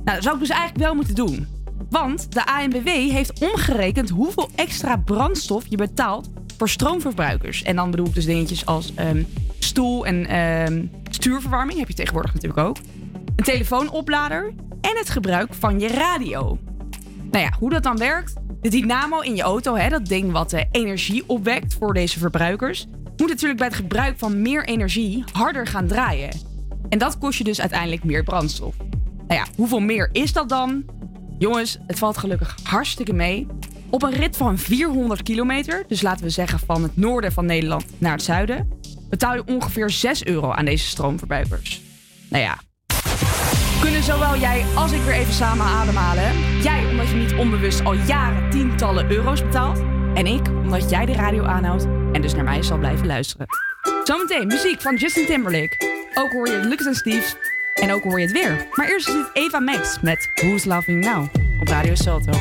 Nou, dat zou ik dus eigenlijk wel moeten doen. Want de ANWB heeft omgerekend hoeveel extra brandstof je betaalt voor stroomverbruikers. En dan bedoel ik dus dingetjes als ehm, stoel- en ehm, stuurverwarming. Heb je tegenwoordig natuurlijk ook. Een telefoonoplader en het gebruik van je radio. Nou ja, hoe dat dan werkt. De dynamo in je auto, hè, dat ding wat eh, energie opwekt voor deze verbruikers, moet natuurlijk bij het gebruik van meer energie harder gaan draaien. En dat kost je dus uiteindelijk meer brandstof. Nou ja, hoeveel meer is dat dan? Jongens, het valt gelukkig hartstikke mee. Op een rit van 400 kilometer, dus laten we zeggen van het noorden van Nederland naar het zuiden, betaal je ongeveer 6 euro aan deze stroomverbruikers. Nou ja, kunnen zowel jij als ik weer even samen ademhalen. Jij omdat je niet onbewust al jaren tientallen euro's betaalt. En ik omdat jij de radio aanhoudt en dus naar mij zal blijven luisteren. Zometeen muziek van Justin Timberlake. Ook hoor je Lucas en Steve. En ook hoor je het weer. Maar eerst is het Eva Max met Who's Loving Now op Radio Salto.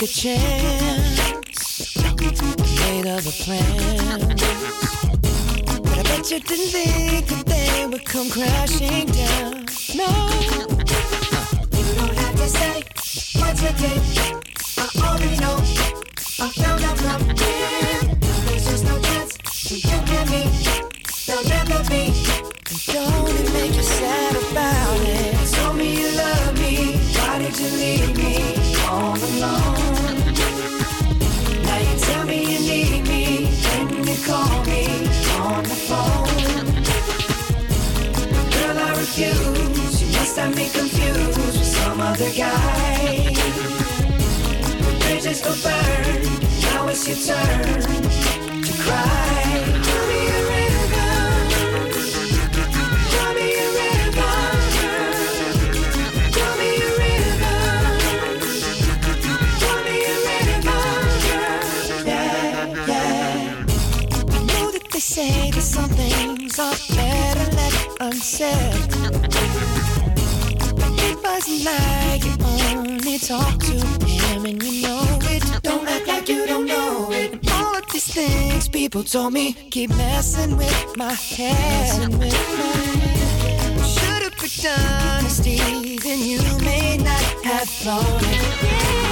Took a chance. Made other plans. But I bet you didn't think that they would come crashing down. No. You don't have to say what you did. I already know. I found out from him. There's just no chance you and me. Never be. And don't make you sad about it? Told me you love me. Why did you leave me all alone? Now you tell me you need me. When you call me on the phone. Girl, I refuse. You must have me confused with some other guy bridges go burn. Now it's your turn to cry. Are better left unsaid. It wasn't like you only talk to him and you know it. Don't act like you don't know it. And all of these things people told me keep messing with my head. Should've picked honesty, then you may not have thought it. Don't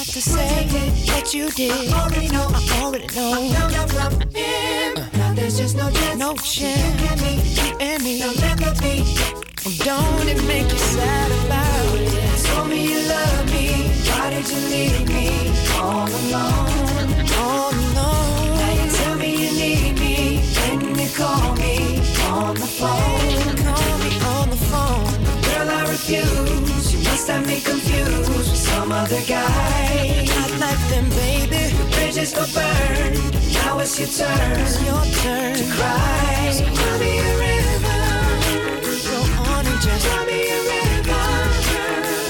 have to say what you did. I already know, I already know. I found out from him. Uh-huh. Now there's just no chance. No chance. You and me, you and me. There'll never be. And don't it make you sad about it? Told me you love me. Why did you leave me all alone? All alone. Now you tell me you need me. When you call me on the phone. Call me on the phone. Girl, I refuse. You must have me confused other guy. Not like them, baby. The bridges go burn. Now it's your turn. It's your turn to cry. So call me a river. Go on and just call me a river.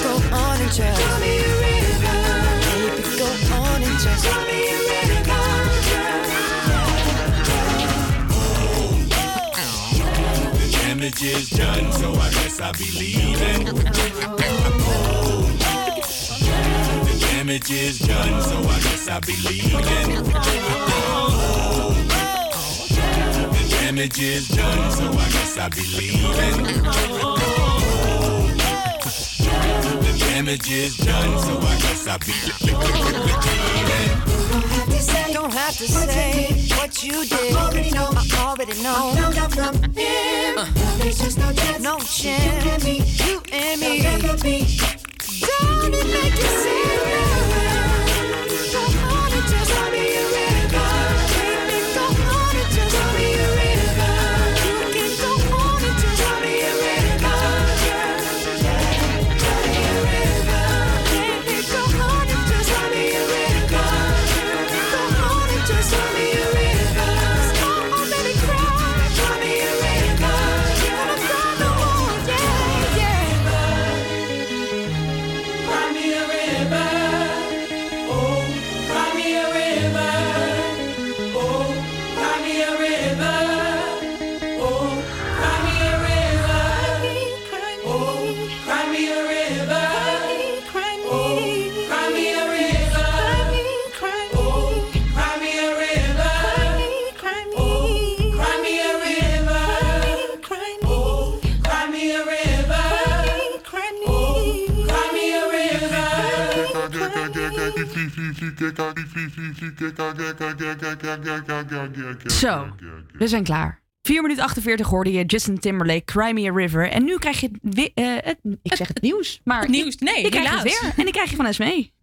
Go on and just call me a river. Baby, go on and just call me a river. The damage is done, so I guess I'll be leaving. The damage is done, so I guess I'll be leaving. Oh, the damage is done, so I guess I'll be leaving. Oh, the damage is done, so I guess I'll be leaving. Don't have to say what you did. I already know. I already know. I found out from him. Now there's just no chance. No chance. You and me. You and me. There'll never be. Don't it make you serious? Zo, we zijn klaar. 4 minuten 48 hoorde je Justin Timberlake, Cry Me a River. En nu krijg je het, eh, het ik zeg het nieuws, maar Het nieuws, nee, ik krijg het helaas. weer. En ik krijg je van Esmee.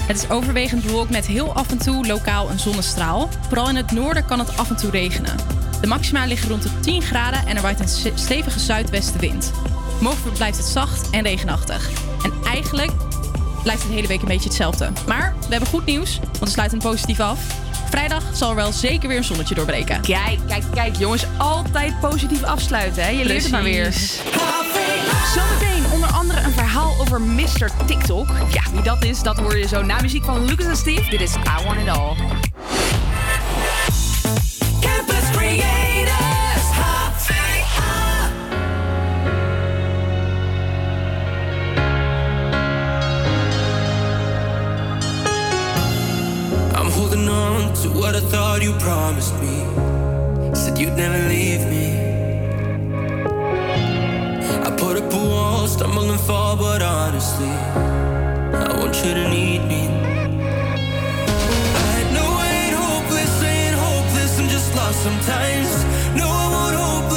Het is overwegend bewolkt met heel af en toe lokaal een zonnestraal. Vooral in het noorden kan het af en toe regenen. De maxima liggen rond de 10 graden en er waait een stevige zuidwestenwind. Mogelijk blijft het zacht en regenachtig. En eigenlijk blijft het de hele week een beetje hetzelfde. Maar we hebben goed nieuws, want we sluiten hem positief af. Vrijdag zal er wel zeker weer een zonnetje doorbreken. Kijk, kijk, kijk, jongens. Altijd positief afsluiten, hè? Je leert het maar weer. Zometeen onder andere een verhaal over Mr. TikTok. Ja, wie dat is, dat hoor je zo na muziek van Lucas en Steve. Dit is I Want It All. What I thought you promised me. Said you'd never leave me. I put up a wall, stumble and fall, but honestly, I want you to need me. I know I ain't hopeless, I ain't hopeless, I'm just lost sometimes. No, I won't hopeless,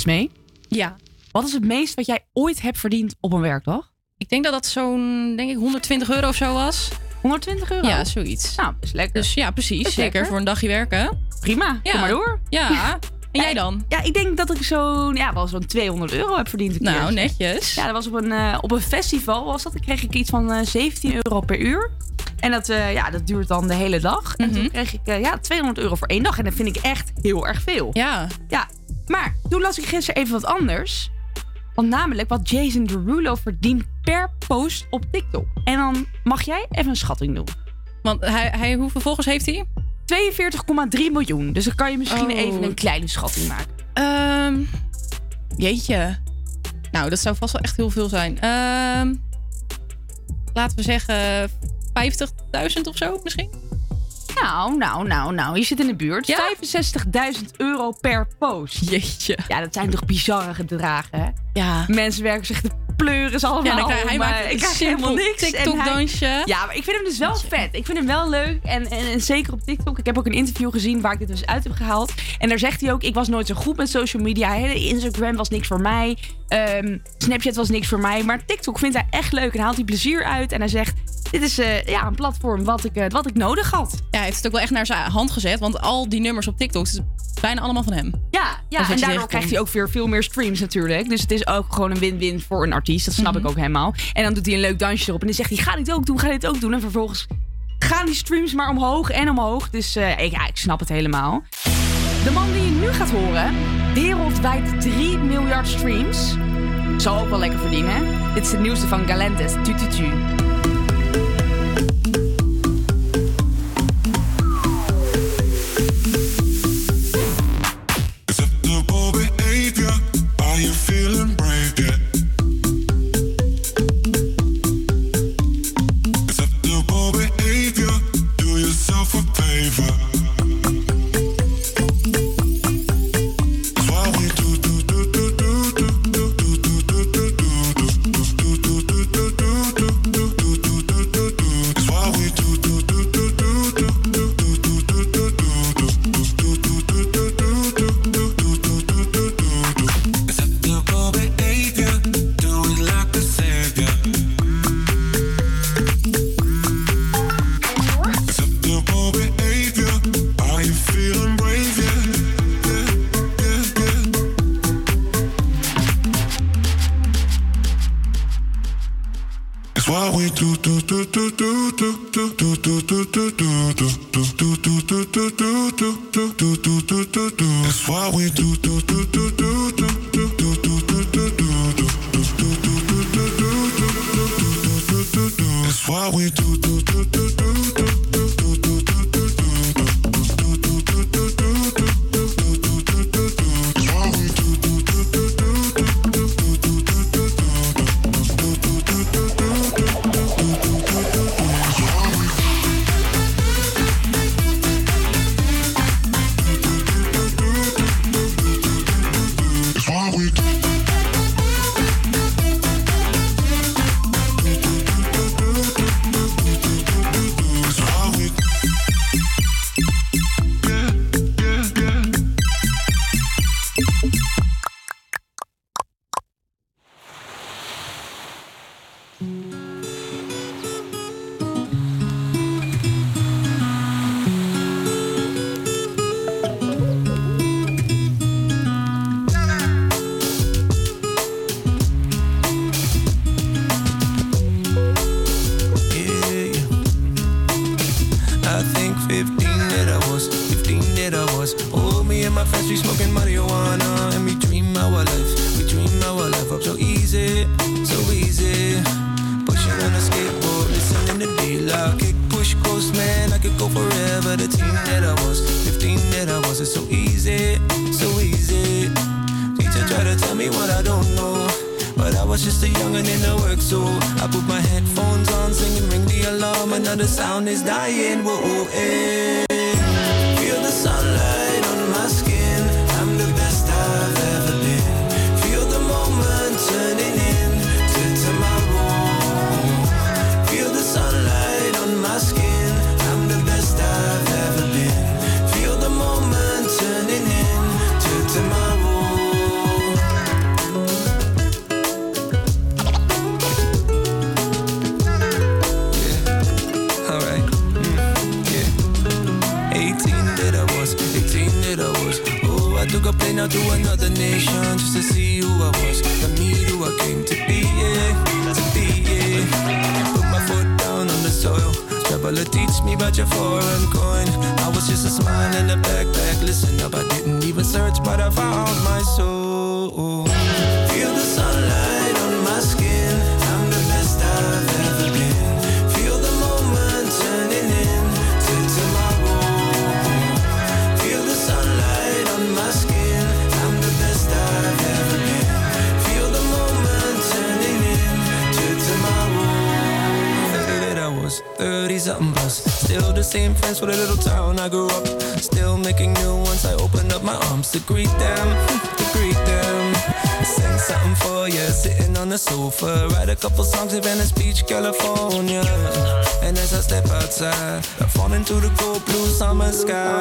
Esmee? Ja. Wat is het meest wat jij ooit hebt verdiend op een werkdag? Ik denk dat dat zo'n, denk ik, 120 euro of zo was. 120 euro? Ja, zoiets. Nou, is lekker. Dus ja, precies. Zeker voor een dagje werken. Prima, Ja. kom maar door. Ja. En jij dan? Ja, ik denk dat ik zo'n ja, wel zo'n 200 euro heb verdiend. een Nou, keer. netjes. Ja, dat was op een, eh, op een festival. Was dat? Dan kreeg ik iets van eh 17 euro per uur. En dat, eh, ja, dat duurt dan de hele dag. En Mhm. toen kreeg ik eh, ja, 200 euro voor één dag. En dat vind ik echt heel erg veel. Ja. Ja, maar toen las ik gisteren even wat anders. Want namelijk wat Jason Derulo verdient per post op TikTok. En dan mag jij even een schatting doen. Want hij, hij hoeveel volgers heeft hij? 42,3 miljoen. Dus dan kan je misschien Oh. even een kleine schatting maken. Ehm, jeetje. Nou, dat zou vast wel echt heel veel zijn. Ehm, laten we zeggen 50.000 of zo misschien? Nou, nou, nou, nou. Je zit in de buurt. 65.000 euro per post. Jeetje. Ja, dat zijn toch bizarre gedragen, hè? Ja. Mensen werken zich de pleuris allemaal. Ja, dan krijg- hij maar maakt ik krijg helemaal niks. En TikTok-dansje. hij- Ja, maar ik vind hem dus wel vet. Ik vind hem wel leuk. En, en, en zeker op TikTok. Ik heb ook een interview gezien waar ik dit dus uit heb gehaald. En daar zegt hij ook, ik was nooit zo goed met social media. Instagram was niks voor mij. Ehm, Snapchat was niks voor mij. Maar TikTok vindt hij echt leuk en haalt hij plezier uit. En hij zegt, dit is eh, ja, een platform wat ik, eh, wat ik nodig had. Ja, hij heeft het ook wel echt naar zijn hand gezet. Want al die nummers op TikTok, het is bijna allemaal van hem. Ja, ja en daardoor krijgt hij ook weer veel meer streams natuurlijk. Dus het is ook gewoon een win-win voor een artiest. Dat snap Mhm. ik ook helemaal. En dan doet hij een leuk dansje erop. En dan zegt hij, ga dit ook doen, ga dit ook doen. En vervolgens gaan die streams maar omhoog en omhoog. Dus eh, ik, ja, ik snap het helemaal. De man die je nu gaat horen, wereldwijd 3 miljard streams. Zal ook wel lekker verdienen. Dit is het nieuwste van Galantis, Tututu. Feeling That's what we do. do, do, do, do, do. That's what we do, do, do, do. sky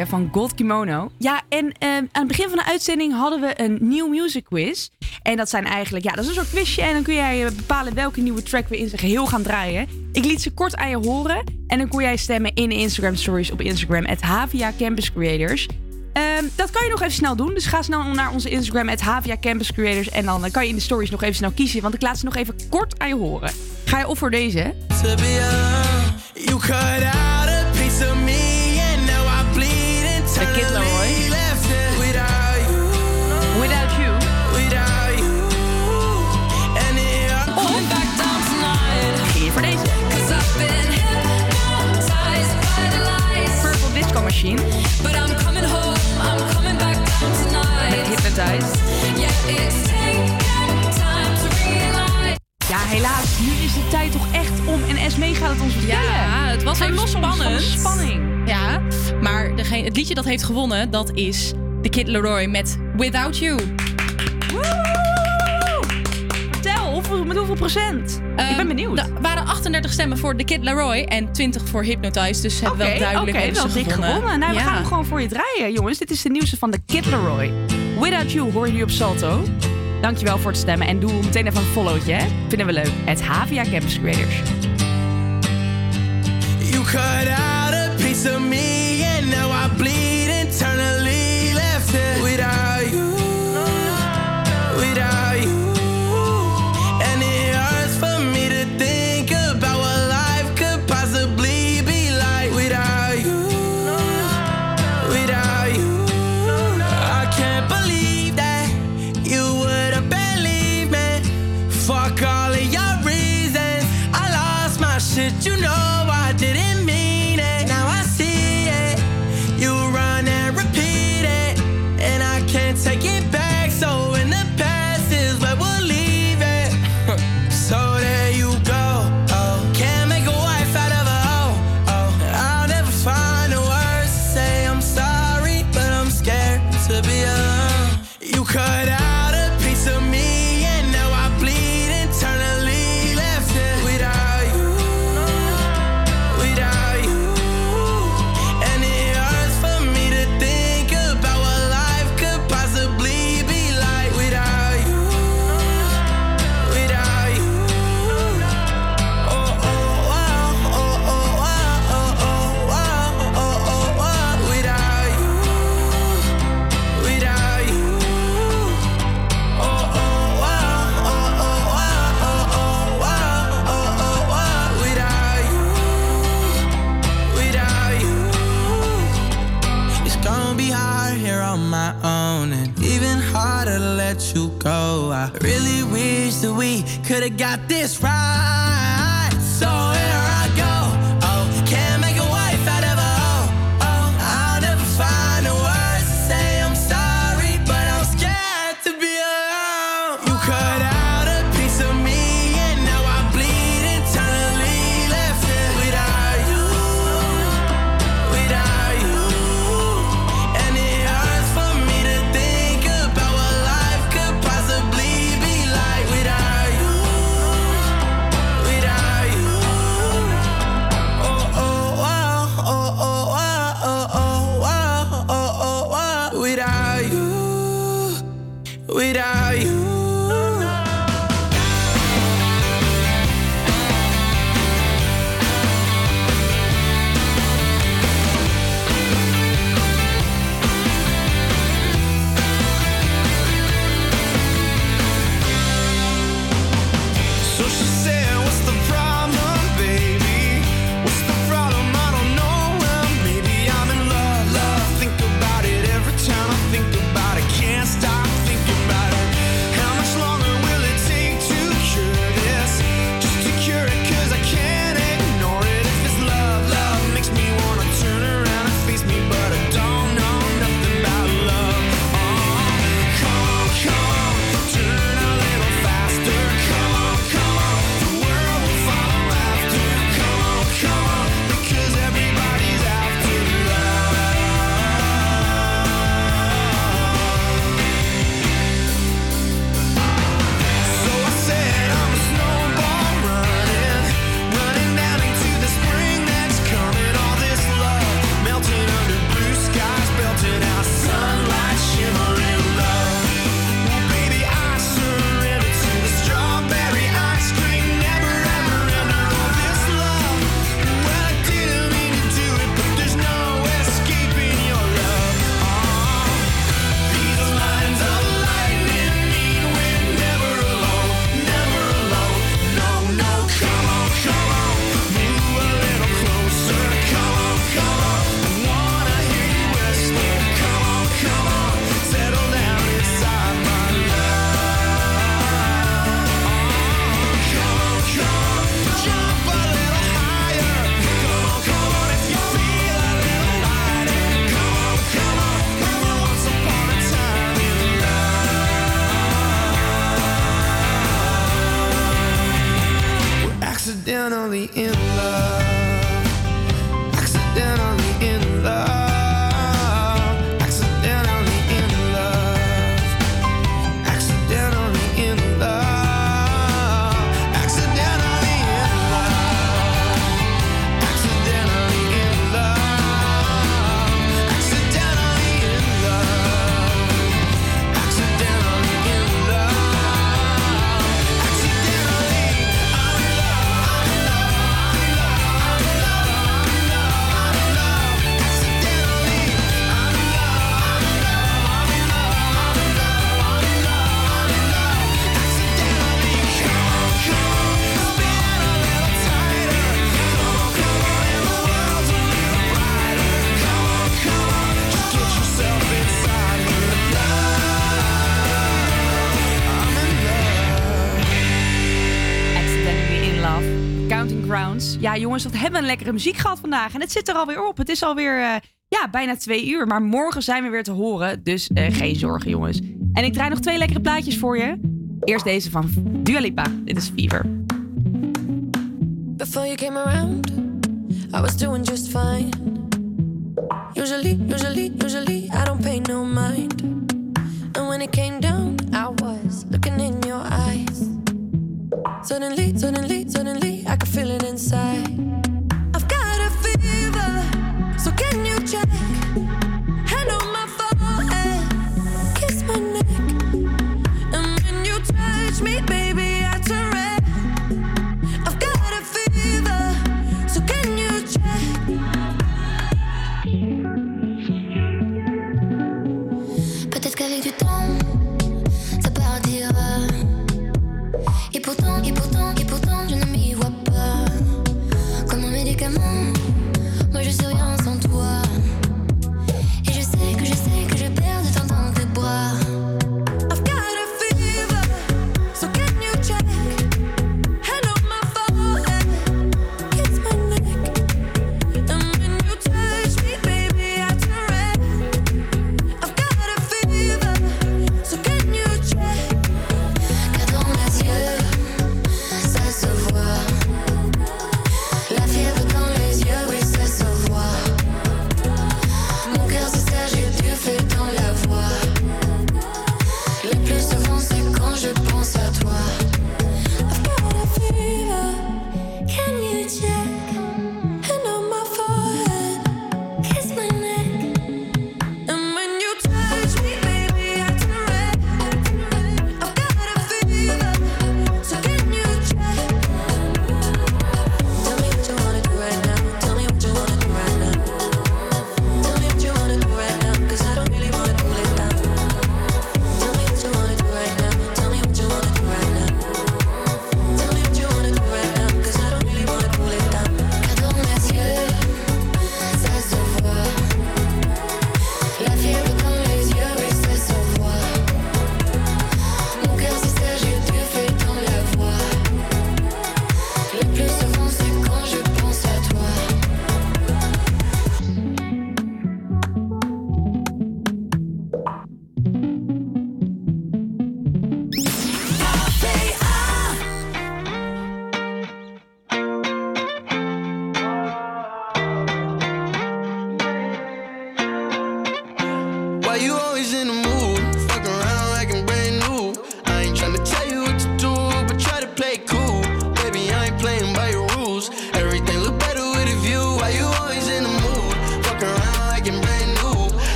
van Gold Kimono. Ja, en eh, aan het begin van de uitzending hadden we een nieuw music quiz. En dat zijn eigenlijk, ja, dat is een soort quizje. En dan kun jij eh, bepalen welke nieuwe track we in zijn geheel gaan draaien. Ik liet ze kort aan je horen. En dan kon jij stemmen in de Instagram stories op Instagram. Het Havia Campus Creators. Ehm, dat kan je nog even snel doen. Dus ga snel naar onze Instagram, het Havia Campus Creators. En dan eh, kan je in de stories nog even snel kiezen. Want ik laat ze nog even kort aan je horen. Ga je op voor deze? dat heeft gewonnen, dat is The Kid Leroy met Without You. Vertel, met hoeveel procent? Ik ben ehm, benieuwd. Nou, er waren 38 stemmen voor The Kid Leroy en 20 voor Hypnotize. Dus hebben okay, wel duidelijk okay, wel dik gewonnen. Nou, ja. we gaan hem gewoon voor je draaien, jongens. Dit is de nieuwste van The Kid Leroy. Without You hoor je nu op Salto. Dankjewel voor het stemmen en doe meteen even een followtje. Hè? Vinden we leuk. Het Havia Campus Creators. You cut out a piece of me bleed jongens, wat hebben we een lekkere muziek gehad vandaag. En het zit er alweer op. Het is alweer uh, ja, bijna twee uur. Maar morgen zijn we weer te horen. Dus eh, geen zorgen, jongens. En ik draai nog twee lekkere plaatjes voor je. Eerst deze van Dua Lipa. Dit is Fever. Before you came around, I was doing just fine. Usually, usually, usually.